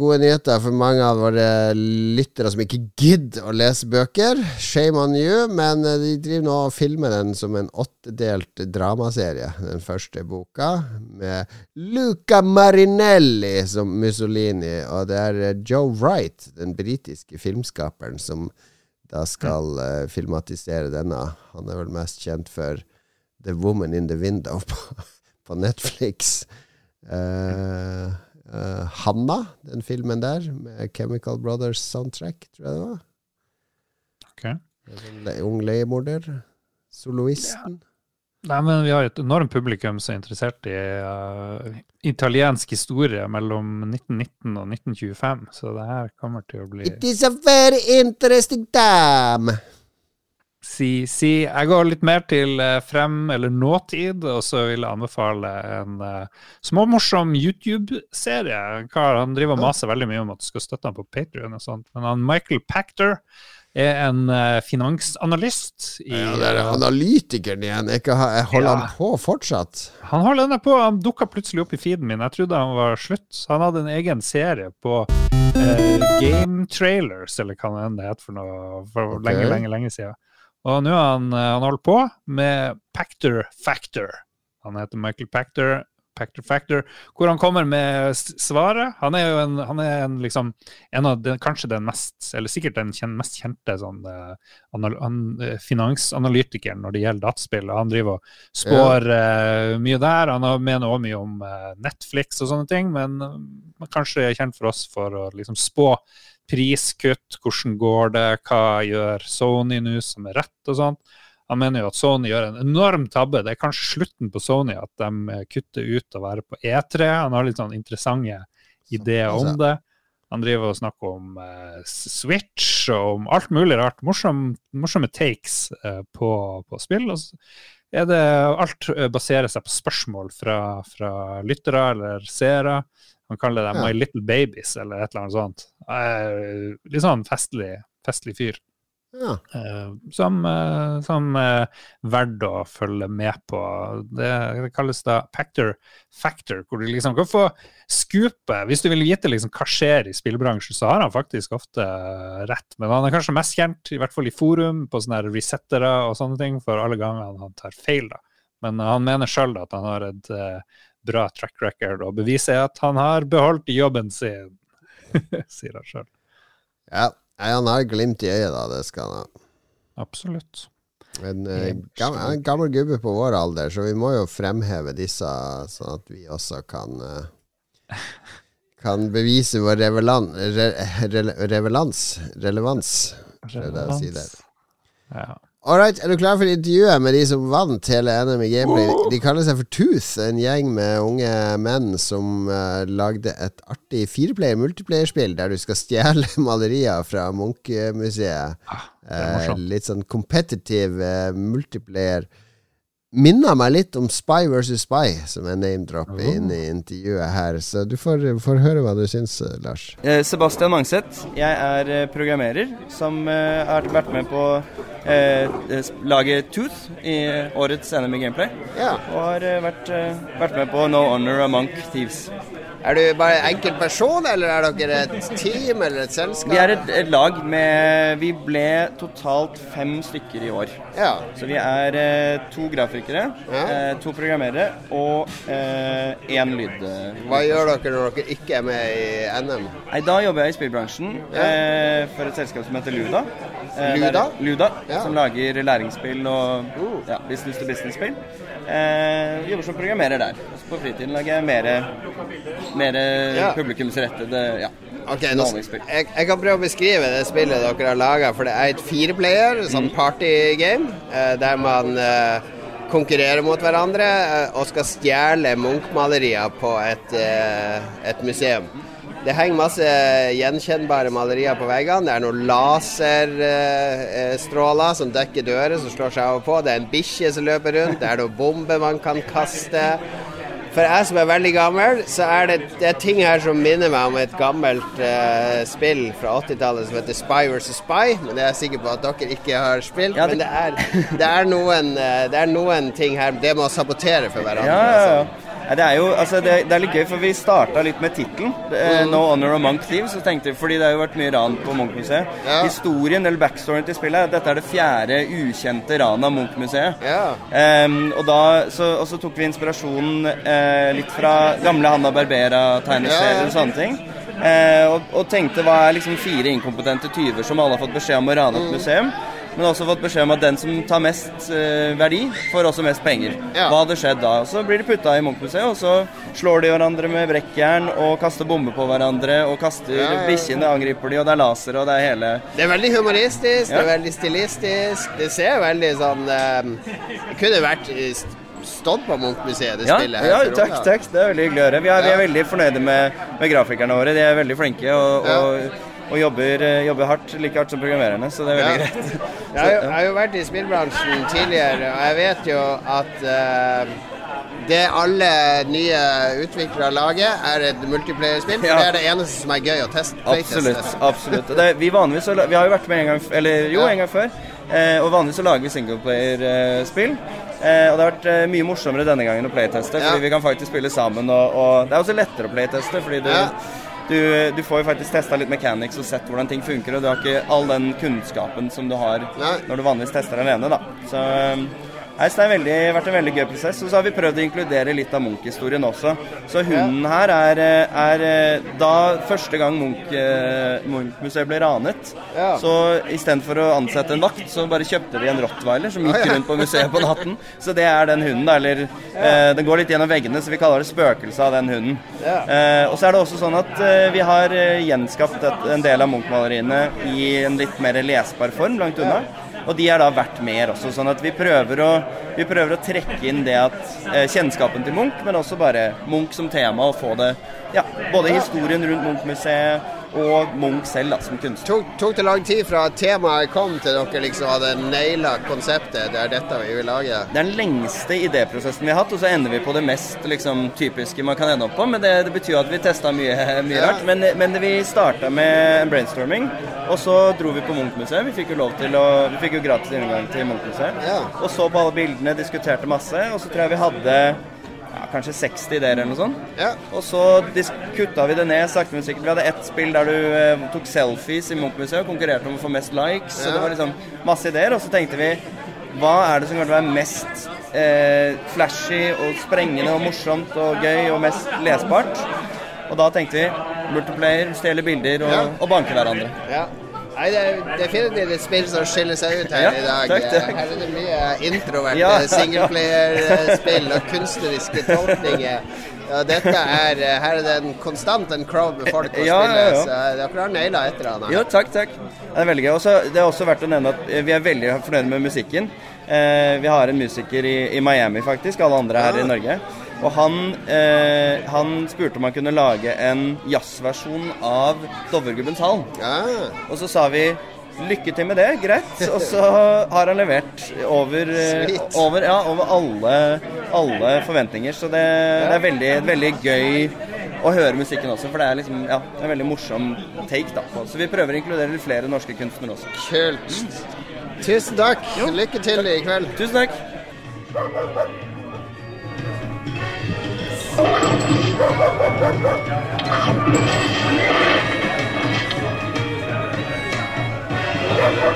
gode nyheter for mange av våre lyttere som ikke gidder å lese bøker. Shame on you, men eh, de driver nå og filmer den som en åttedelt dramaserie, den første boka, med Luca Marinelli som Mussolini, og det er eh, Joe Wright, den britiske filmskaperen, som da skal uh, filmatisere denne. Han er vel mest kjent for The Woman in the Window på, på Netflix. Uh, uh, Hanna, den filmen der, med Chemical Brothers soundtrack, tror jeg det var. Ok. En sånn ung leiemorder. Soloisten. Nei, men vi har et enormt publikum som er interessert i uh, italiensk historie mellom 1919 og 1925, så det her kommer til å bli It is a very interesting time. Si, si. Jeg går litt mer til eh, frem- eller nåtid, og så vil jeg anbefale en uh, småmorsom YouTube-serie. Han driver og maser veldig mye om at du skal støtte ham på Patrion og sånt, men han Michael Pactor er en eh, finansanalyst i Ja, det er analytikeren igjen. Jeg, holder Ja. han på fortsatt? Han holder den på, han dukka plutselig opp i feeden min. Jeg trodde han var slutt. Han hadde en egen serie på eh, Game Trailers, eller hva det heter for noe, for okay. lenge, lenge, lenge siden. Og nå har han, eh, han holdt på med Pactor Factor. Han heter Michael Pactor, Pactor Factor, hvor han kommer med svaret. Han er jo en, han er en liksom en av den, kanskje den mest, eller sikkert den kjen, mest kjente sånn, eh, anal, an, eh, finansanalytikeren når det gjelder dataspill. Han driver og spår eh, mye der. Han mener også mye om uh, Netflix og sånne ting, men uh, kanskje er kjent for oss for å liksom spå priskutt, hvordan går det, hva gjør Sony nå som er rett og sånt. Han mener jo at Sony gjør en enorm tabbe. Det er kanskje slutten på Sony at de eh, kutter ut å være på E3. Han har litt sånn interessante ideer om det. Han driver og snakker om eh, Switch og om alt mulig rart. Morsom, morsomme takes eh, på, på spill. Det alt eh, baserer seg på spørsmål fra, fra lyttere eller seere. Han kaller det Ja. My Little Babies eller et eller annet sånt. Eh, litt sånn festlig, festlig fyr. Ja. Eh, som, eh, som eh, verdt å følge med på. Det, det kalles da Pactor Factor, hvor du liksom kan få skupet. Hvis du vil vite liksom hva skjer i spillbransjen, så har han faktisk ofte rett. Men han er kanskje mest kjent, i hvert fall i forum, på sånne resettere og sånne ting, for alle gangene han tar feil. da. Men han mener sjøl at han har et bra track record, og beviset er at han har beholdt jobben sin, sier han sjøl. ja. Han har glimt i øyet, da. Det skal han ha. Absolutt. En, eh, gam, en gammel gubbe på vår alder, så vi må jo fremheve disse, sånn at vi også kan eh, Kan bevise vår revelan, re, re, revelans Relevans. er jeg å si der. Ja. Alright, er du klar for intervjuet med de som vant hele NM i gameplay? De kaller seg for Tooth, en gjeng med unge menn som uh, lagde et artig fireplayer multiplayerspill der du skal stjele malerier fra Munch-museet. er Eh, litt sånn competitive uh, multiplayer. Minner meg litt om Spy versus Spy, som er name-drop inn i intervjuet her. Så du får, får høre hva du syns, Lars. Eh, Sebastian Mangseth. Jeg er eh, programmerer som eh, har vært med på eh, laget Tooth i årets NM i Gameplay. Ja. Og har eh, vært, eh, vært med på No Honor Among Thieves. Er du bare enkel person, eller er dere et team eller et selskap? Vi er et, et lag med Vi ble totalt fem stykker i år. Ja. Så vi er eh, to grafikere, Ja. eh, to programmerere og én lyd... eh, Hva gjør dere når dere ikke er med i NM? Nei, Da jobber jeg i spillbransjen eh, for et selskap som heter Luda. Eh, Luda? der- Luda, Ja. Som lager læringsspill og Uh. ja, business to business-spill. Eh, jobber som programmerer der. Også på fritiden lager jeg mer mer Ja. publikumsrettede ja. Ok, nå, jeg, jeg kan prøve å beskrive det spillet dere har laga, for det er et fireplayer, sånn partygame, eh, der man eh, konkurrerer mot hverandre eh, og skal stjele Munch-malerier på et, eh, et museum. Det henger masse gjenkjennbare malerier på veggene. Det er noen laserstråler som dekker dører som slår seg over på. Det er en bikkje som løper rundt. Det er noen bomber man kan kaste. For jeg som er veldig gammel, så er det, det er ting her som minner meg om et gammelt uh, spill fra 80-tallet som heter Spy vs. Spy. Men det er jeg sikker på at dere ikke har spilt. Ja, det- Men det er, det, er noen, eh, det er noen ting her Det med å sabotere for hverandre. Ja, ja, ja. Det er jo altså det, det er litt gøy, for vi starta litt med tittelen. eh, Mm. 'No Honor of Monk Thieves'. Så tenkte vi, fordi det har jo vært mye ran på Munch-museet. Ja. Historien, eller backstoryen til spillet, er at dette er det fjerde ukjente ranet av Munch-museet. Ja. Um, og, da, så, og så tok vi inspirasjonen uh, litt fra gamle Hanna Barbera-tegneserier Ja, og sånne ting. Uh, og, og tenkte hva er liksom fire inkompetente tyver som alle har fått beskjed om å rane Mm. et museum. Men også fått beskjed om at den som tar mest eh, verdi, får også mest penger. Ja. Hva hadde skjedd da? Så blir de putta i Munch-museet, og så slår de hverandre med brekkjern og kaster bomber på hverandre og kaster Ja, ja. bikkjene, angriper de, og det er laser, og det er hele Det er veldig humoristisk, det er veldig stilistisk. Det ser veldig sånn eh, Det kunne vært eh, stått på Munch-museet, det Ja, spillet her. ja takk, takk. Det er veldig hyggelig å høre. Vi er, vi er veldig fornøyde med, med grafikerne våre. De er veldig flinke og, Ja. og, og jobber, eh, jobber hardt, like hardt som programmererne, så det er veldig Ja. greit. Jeg har, jo, jeg har jo vært i spillbransjen tidligere, og jeg vet jo at uh, det alle nye utviklere lager, er et multiplayer-spill. For Ja. det er det eneste som er gøy å teste. Absolutt. absolutt. Det, vi, vanligvis, vi har jo vært med en gang, eller jo, Ja. en gang før. Eh, og vanligvis så lager vi singleplayer-spill. Eh, og det har vært eh, mye morsommere denne gangen å playteste, Ja. fordi vi kan faktisk spille sammen. Og, og det er også lettere å playteste, fordi du, Ja. Du, du får jo faktisk testa litt mechanics og sett hvordan ting funker, og du har ikke all den kunnskapen som du har Nei. når du vanligvis tester alene. da. Så, nei, så det har veldig, vært en veldig gøy prosess. Og så har vi prøvd å inkludere litt av Munch-historien også. Så hunden her er, er eh, da første gang Munch-museet Munch-museet ble ranet. Ja. Så istedenfor å ansette en vakt, så bare kjøpte de en rottweiler som gikk rundt på museet på natten. Så det er den hunden, da. Eller eh, den går litt gjennom veggene, så vi kaller det spøkelset av den hunden. Ja. Eh, og så er det også sånn at eh, vi har eh, gjenskapt et, en del av Munch-maleriene i en litt mer lesbar form langt unna. Og de er da verdt mer også, sånn at vi prøver å, vi prøver å trekke inn det at eh, kjennskapen til Munch, men også bare Munch som tema, og få det Ja, både historien rundt Munch-museet og Munch selv da, som kunstner. Tok, tok det lang tid fra temaet kom til dere liksom hadde naila konseptet? Det er dette vi vil lage? Det er den lengste idéprosessen vi har hatt, og så ender vi på det mest liksom, typiske man kan ende opp på. Men det, det betyr at vi testa mye, mye Ja. rart. Men, men vi starta med brainstorming, og så dro vi på Munch-museet. Vi fikk jo lov til å Vi fikk jo gratis inngang til Munch-museet. Ja. Og så på alle bildene, diskuterte masse, og så tror jeg vi hadde ja, kanskje 60 ideer eller noe sånt. Ja. Og så kutta vi det ned sakte, men sikkert. Vi hadde ett spill der du eh, tok selfies i Munch-museet og konkurrerte om å få mest likes. Så det var liksom masse ideer. Og så tenkte vi hva er det som kommer til å være mest eh, flashy og sprengende og morsomt og gøy og mest lesbart? Og da tenkte vi multiplayer, stjele bilder og, Ja. og banke hverandre. Ja. Nei, det er definitivt spill som skiller seg ut her Ja, i dag. takk, takk. Her er det mye introverte Ja. singleplayer-spill og kunstneriske tolkninger. Ja, dette er, her er det en konstant en crowd med folk å Ja, spille, ja, så dere har naila et eller annet. Jo, takk, takk. Det er veldig gøy. Også, det er også verdt å nevne at eh, vi er veldig fornøyde med musikken. Eh, vi har en musiker i, i Miami, faktisk. Alle andre her i Norge. Og han, eh, han spurte om han kunne lage en jazzversjon av Dovregubbens hall. Ja. Og så sa vi lykke til med det, greit. Og så har han levert over, eh, over, ja, over alle, alle forventninger. Så det, det er veldig, veldig gøy å høre musikken også, for det er liksom, ja, en veldig morsom take. da. Så vi prøver å inkludere flere norske kunstnere også. Kult. Tusen takk. Lykke til i kveld. Tusen takk. Thank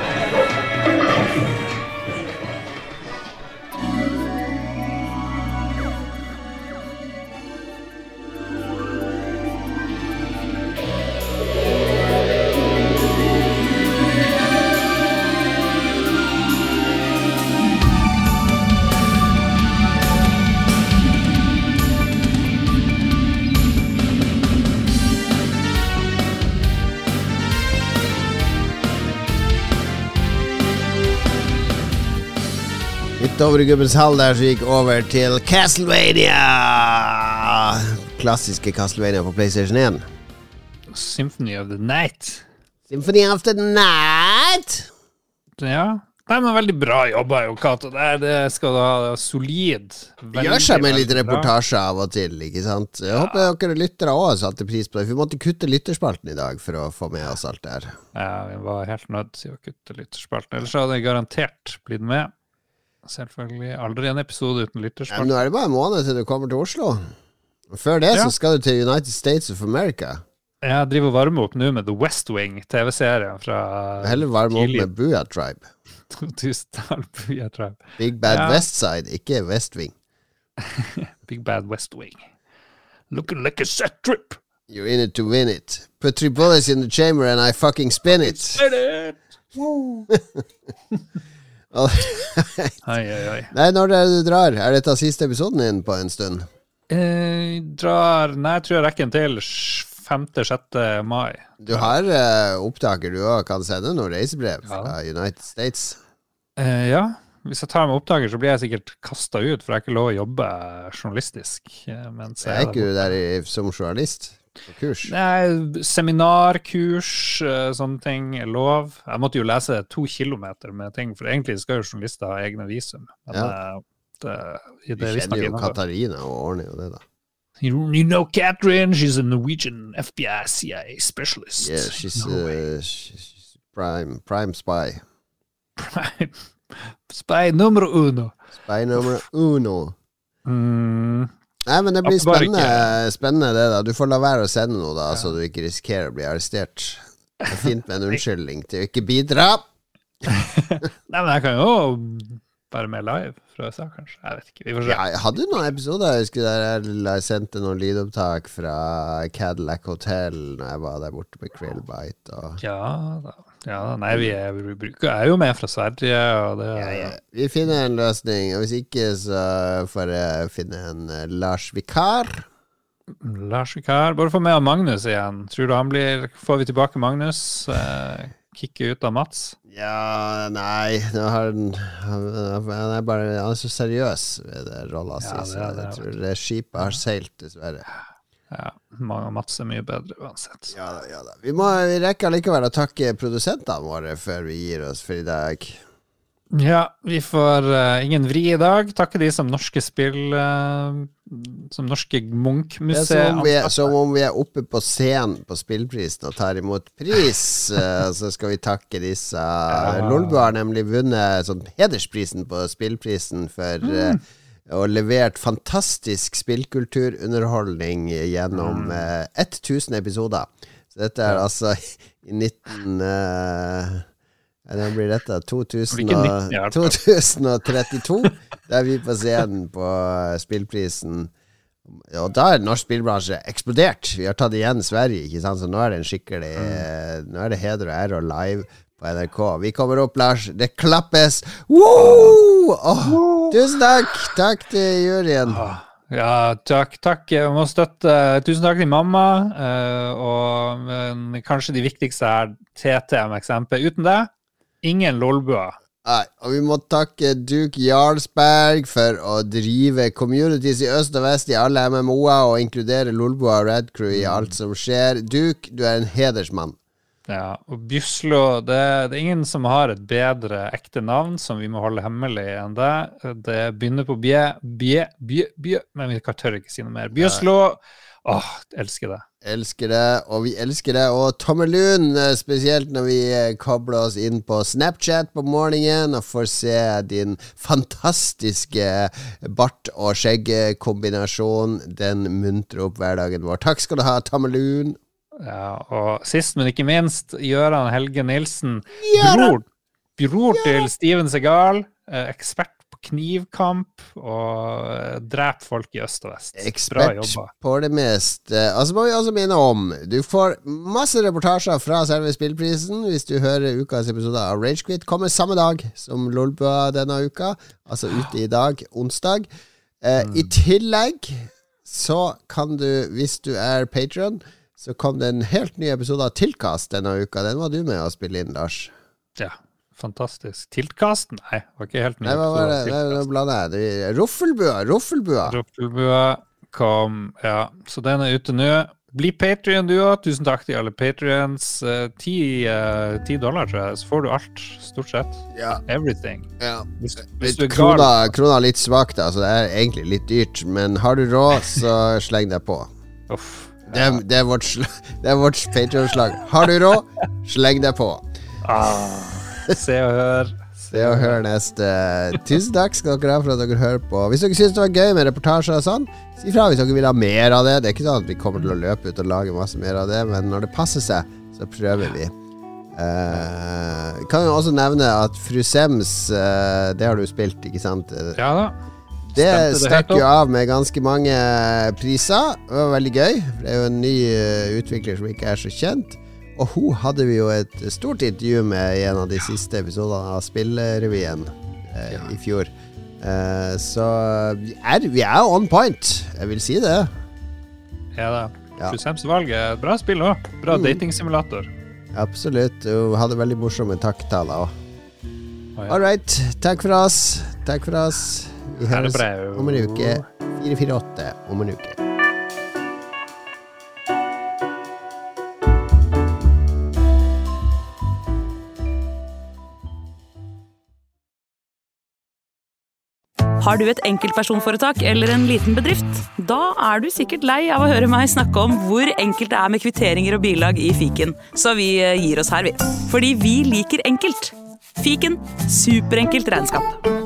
you. Over i Gubbens hall der, så gikk over til Castlevania. Klassiske Castlevania på PlayStation 1. Symphony of the Night. Symphony of the Night. Ja. Nei, men Veldig bra jobba, Jo Cato. Det, det skal du ha. Det solid. Veldig, gjør seg med litt reportasje av og til, ikke sant. Jeg håper dere lyttere òg satte pris på det. Vi måtte kutte lytterspalten i dag for å få med oss alt det her. Ja, vi var helt nødt til å kutte lytterspalten. Ellers hadde jeg garantert blitt med. Selvfølgelig aldri en episode uten Ja, nå er det bare en måned til du kommer til Oslo. Og før det Ja. så skal du til United States of America. Jeg driver og varmer opp nå med The West Wing, TV-serien fra Heller varme opp med Booyah Tribe. 2000-tall. Jeg Tribe. Big Bad Ja. West Side, ikke West Wing. Big Bad West Wing. Looking like a set trip. You're in it to win it. Put three bullets in the chamber and I fucking spin it. Oi, oi, oi. Nei, når er det du drar? Er dette siste episoden din på en stund? Jeg drar Nei, jeg tror jeg rekker en til 5.-6. mai. Du har eh, opptaker du òg kan sende noen reisebrev Ja. fra United States. Eh, ja. Hvis jeg tar med opptaker, så blir jeg sikkert kasta ut, for jeg har ikke lov å jobbe journalistisk. eh, Mens jeg Er ikke du der i, som journalist kurs? Nei, seminarkurs, eh, sånne ting er lov. Jeg måtte jo lese to kilometer med ting, for egentlig skal jo journalister ha egne visum. Men Ja. det, det, det vi kjenner jo. Katarina og ordner jo det, da. You, you know Catherine, she's a Norwegian FBI CIA specialist. Yeah, she's, uh, she's prime, prime spy. Prime. Spy nummer uno. Spy nummer uno. Mm, Nei, men det blir spennende, spennende det, da. Du får la være å sende noe, da, så du ikke risikerer å bli arrestert. Det er fint med en unnskyldning til å ikke bidra. nei, men jeg kan jo være med live fra USA, kanskje. Jeg vet ikke. Vi får se. Ja, jeg hadde noen episoder jeg husker der jeg sendte noen lydopptak fra Cadillac Hotel når jeg var der borte med Krillbite. Og Ja da. Ja, nei, vi er, vi er jo med fra Sverige, og det Vi finner en løsning, og hvis ikke så får jeg finne en eh, Lars Vikar. Lars Vikar. Bare få med Magnus igjen. Tror du han blir Får vi tilbake Magnus? Eh, Kicke ut av Mats? Ja, nei nå har han, han han er bare Han er så seriøs ved rolla Ja, si, så jeg tror det skipet har seilt, dessverre. Ja, Ma- Mats er mye bedre uansett. Ja da, ja da. Vi må rekke likevel å takke produsentene våre før vi gir oss for i dag. Ja, vi får uh, ingen vri i dag. Takke de som norske spill uh, Som norske Munch-museet. som som om vi er oppe på scenen på spillprisen og tar imot pris. uh, så skal vi takke disse. Lolbu har nemlig vunnet sånn hedersprisen på spillprisen for eh, og levert fantastisk spillkulturunderholdning gjennom eh, 1000 episoder. Så dette er altså i 19... eh, det blir dette? 2000 Blir ikke og, 19 i hvert fall. 2032. Da er vi på scenen på eh, spillprisen. Og da er norsk spillbransje eksplodert. Vi har tatt igjen Sverige, ikke sant? så nå er det en skikkelig Nå er det heder og ære og live på NRK. Vi kommer opp, Lars. Det klappes! Woo! Oh, tusen takk! Takk til juryen. Ja, takk. takk. Jeg må støtte Tusen takk til mamma. eh, og men kanskje de viktigste er TTMXMP. Uten det, ingen lolbuer. Nei, og vi må takke Duke Jarlsberg for å drive communities i øst og vest i alle MMO-er og inkludere Lolboa og Red Crew i alt som skjer. Duke, du er en hedersmann. Ja, og Bjuslo det, det er ingen som har et bedre ekte navn som vi må holde hemmelig enn det. Det begynner på bje, bje, bje, bje, men vi tør ikke si noe mer. Bjuslo! Åh, elsker det. Elsker det, og vi elsker det. Og Tommelun, eh, spesielt når vi eh, kobler oss inn på Snapchat på morgenen og får se din fantastiske bart- og skjeggkombinasjon. Den muntrer opp hverdagen vår. Takk skal du ha, Tommelun. Ja, og sist, men ikke minst, Gøran Helge Nilsen. Bror, bror til Steven Segal. Eh, ekspert på knivkamp og eh, dreper folk i øst og vest. Ekspert på det meste. Og så må vi også minne om Du får masse reportasjer fra selve spillprisen hvis du hører ukas episode av Ragequit. Kommer samme dag som Lolbua denne uka, altså ute i dag, onsdag. Eh, I tillegg så kan du, hvis du er patron, så kom det en helt ny episode av Tilkast denne uka. Den var du med å spille inn, Lars. Ja. fantastisk. Tiltkast? Nei, var ikke helt Nei, hva var det? Nei, Nå blander jeg. Roffelbua, Roffelbua. Roffelbua kom, ja. Så den er ute nå. Bli Patrion du òg. Tusen takk til alle patrions. Eh, Ti uh, uh, dollar, tror jeg, så får du alt. Stort sett. Ja. Everything. Ja. Hvis, hvis du er Krona, krona er litt svak, da, så det er egentlig litt dyrt. Men har du råd, så sleng deg på. Uff. Det det er vårt, det er vårt Patreon-slag. Har du råd, sleng deg på. Ah, se og hør. Se og hør neste. Tusen takk skal dere ha for at dere hører på. Hvis dere syns det var gøy med reportasjer og sånn, si fra hvis dere vil ha mer av det. Det er ikke sånn at vi kommer til å løpe ut og lage masse mer av det, men når det passer seg, så prøver vi. Uh, kan jo også nevne at Fru Sems, uh, det har du spilt, ikke sant? Ja da. Det stakk jo av med ganske mange priser. Det var veldig gøy. Det er jo en ny eh, utvikler som ikke er så kjent. Og hun hadde vi jo et stort intervju med i en av de siste episodene av Spillrevyen eh, i fjor. Eh, så vi er, vi er on point. Jeg vil si det. Ja da. Ja. Fusems valg er et bra spill òg. Bra Mm. datingsimulator. Absolutt. Hun hadde veldig morsomme takktaler òg. Oh, ja. All right. Takk for oss. Takk for oss. Vi høres bra. om en uke. 448 om en uke. Har du et enkeltpersonforetak eller en liten bedrift? Da er du sikkert lei av å høre meg snakke om hvor enkelt det er med kvitteringer og bilag i fiken, så vi eh, gir oss her, vi. Fordi vi liker enkelt. Fiken superenkelt regnskap.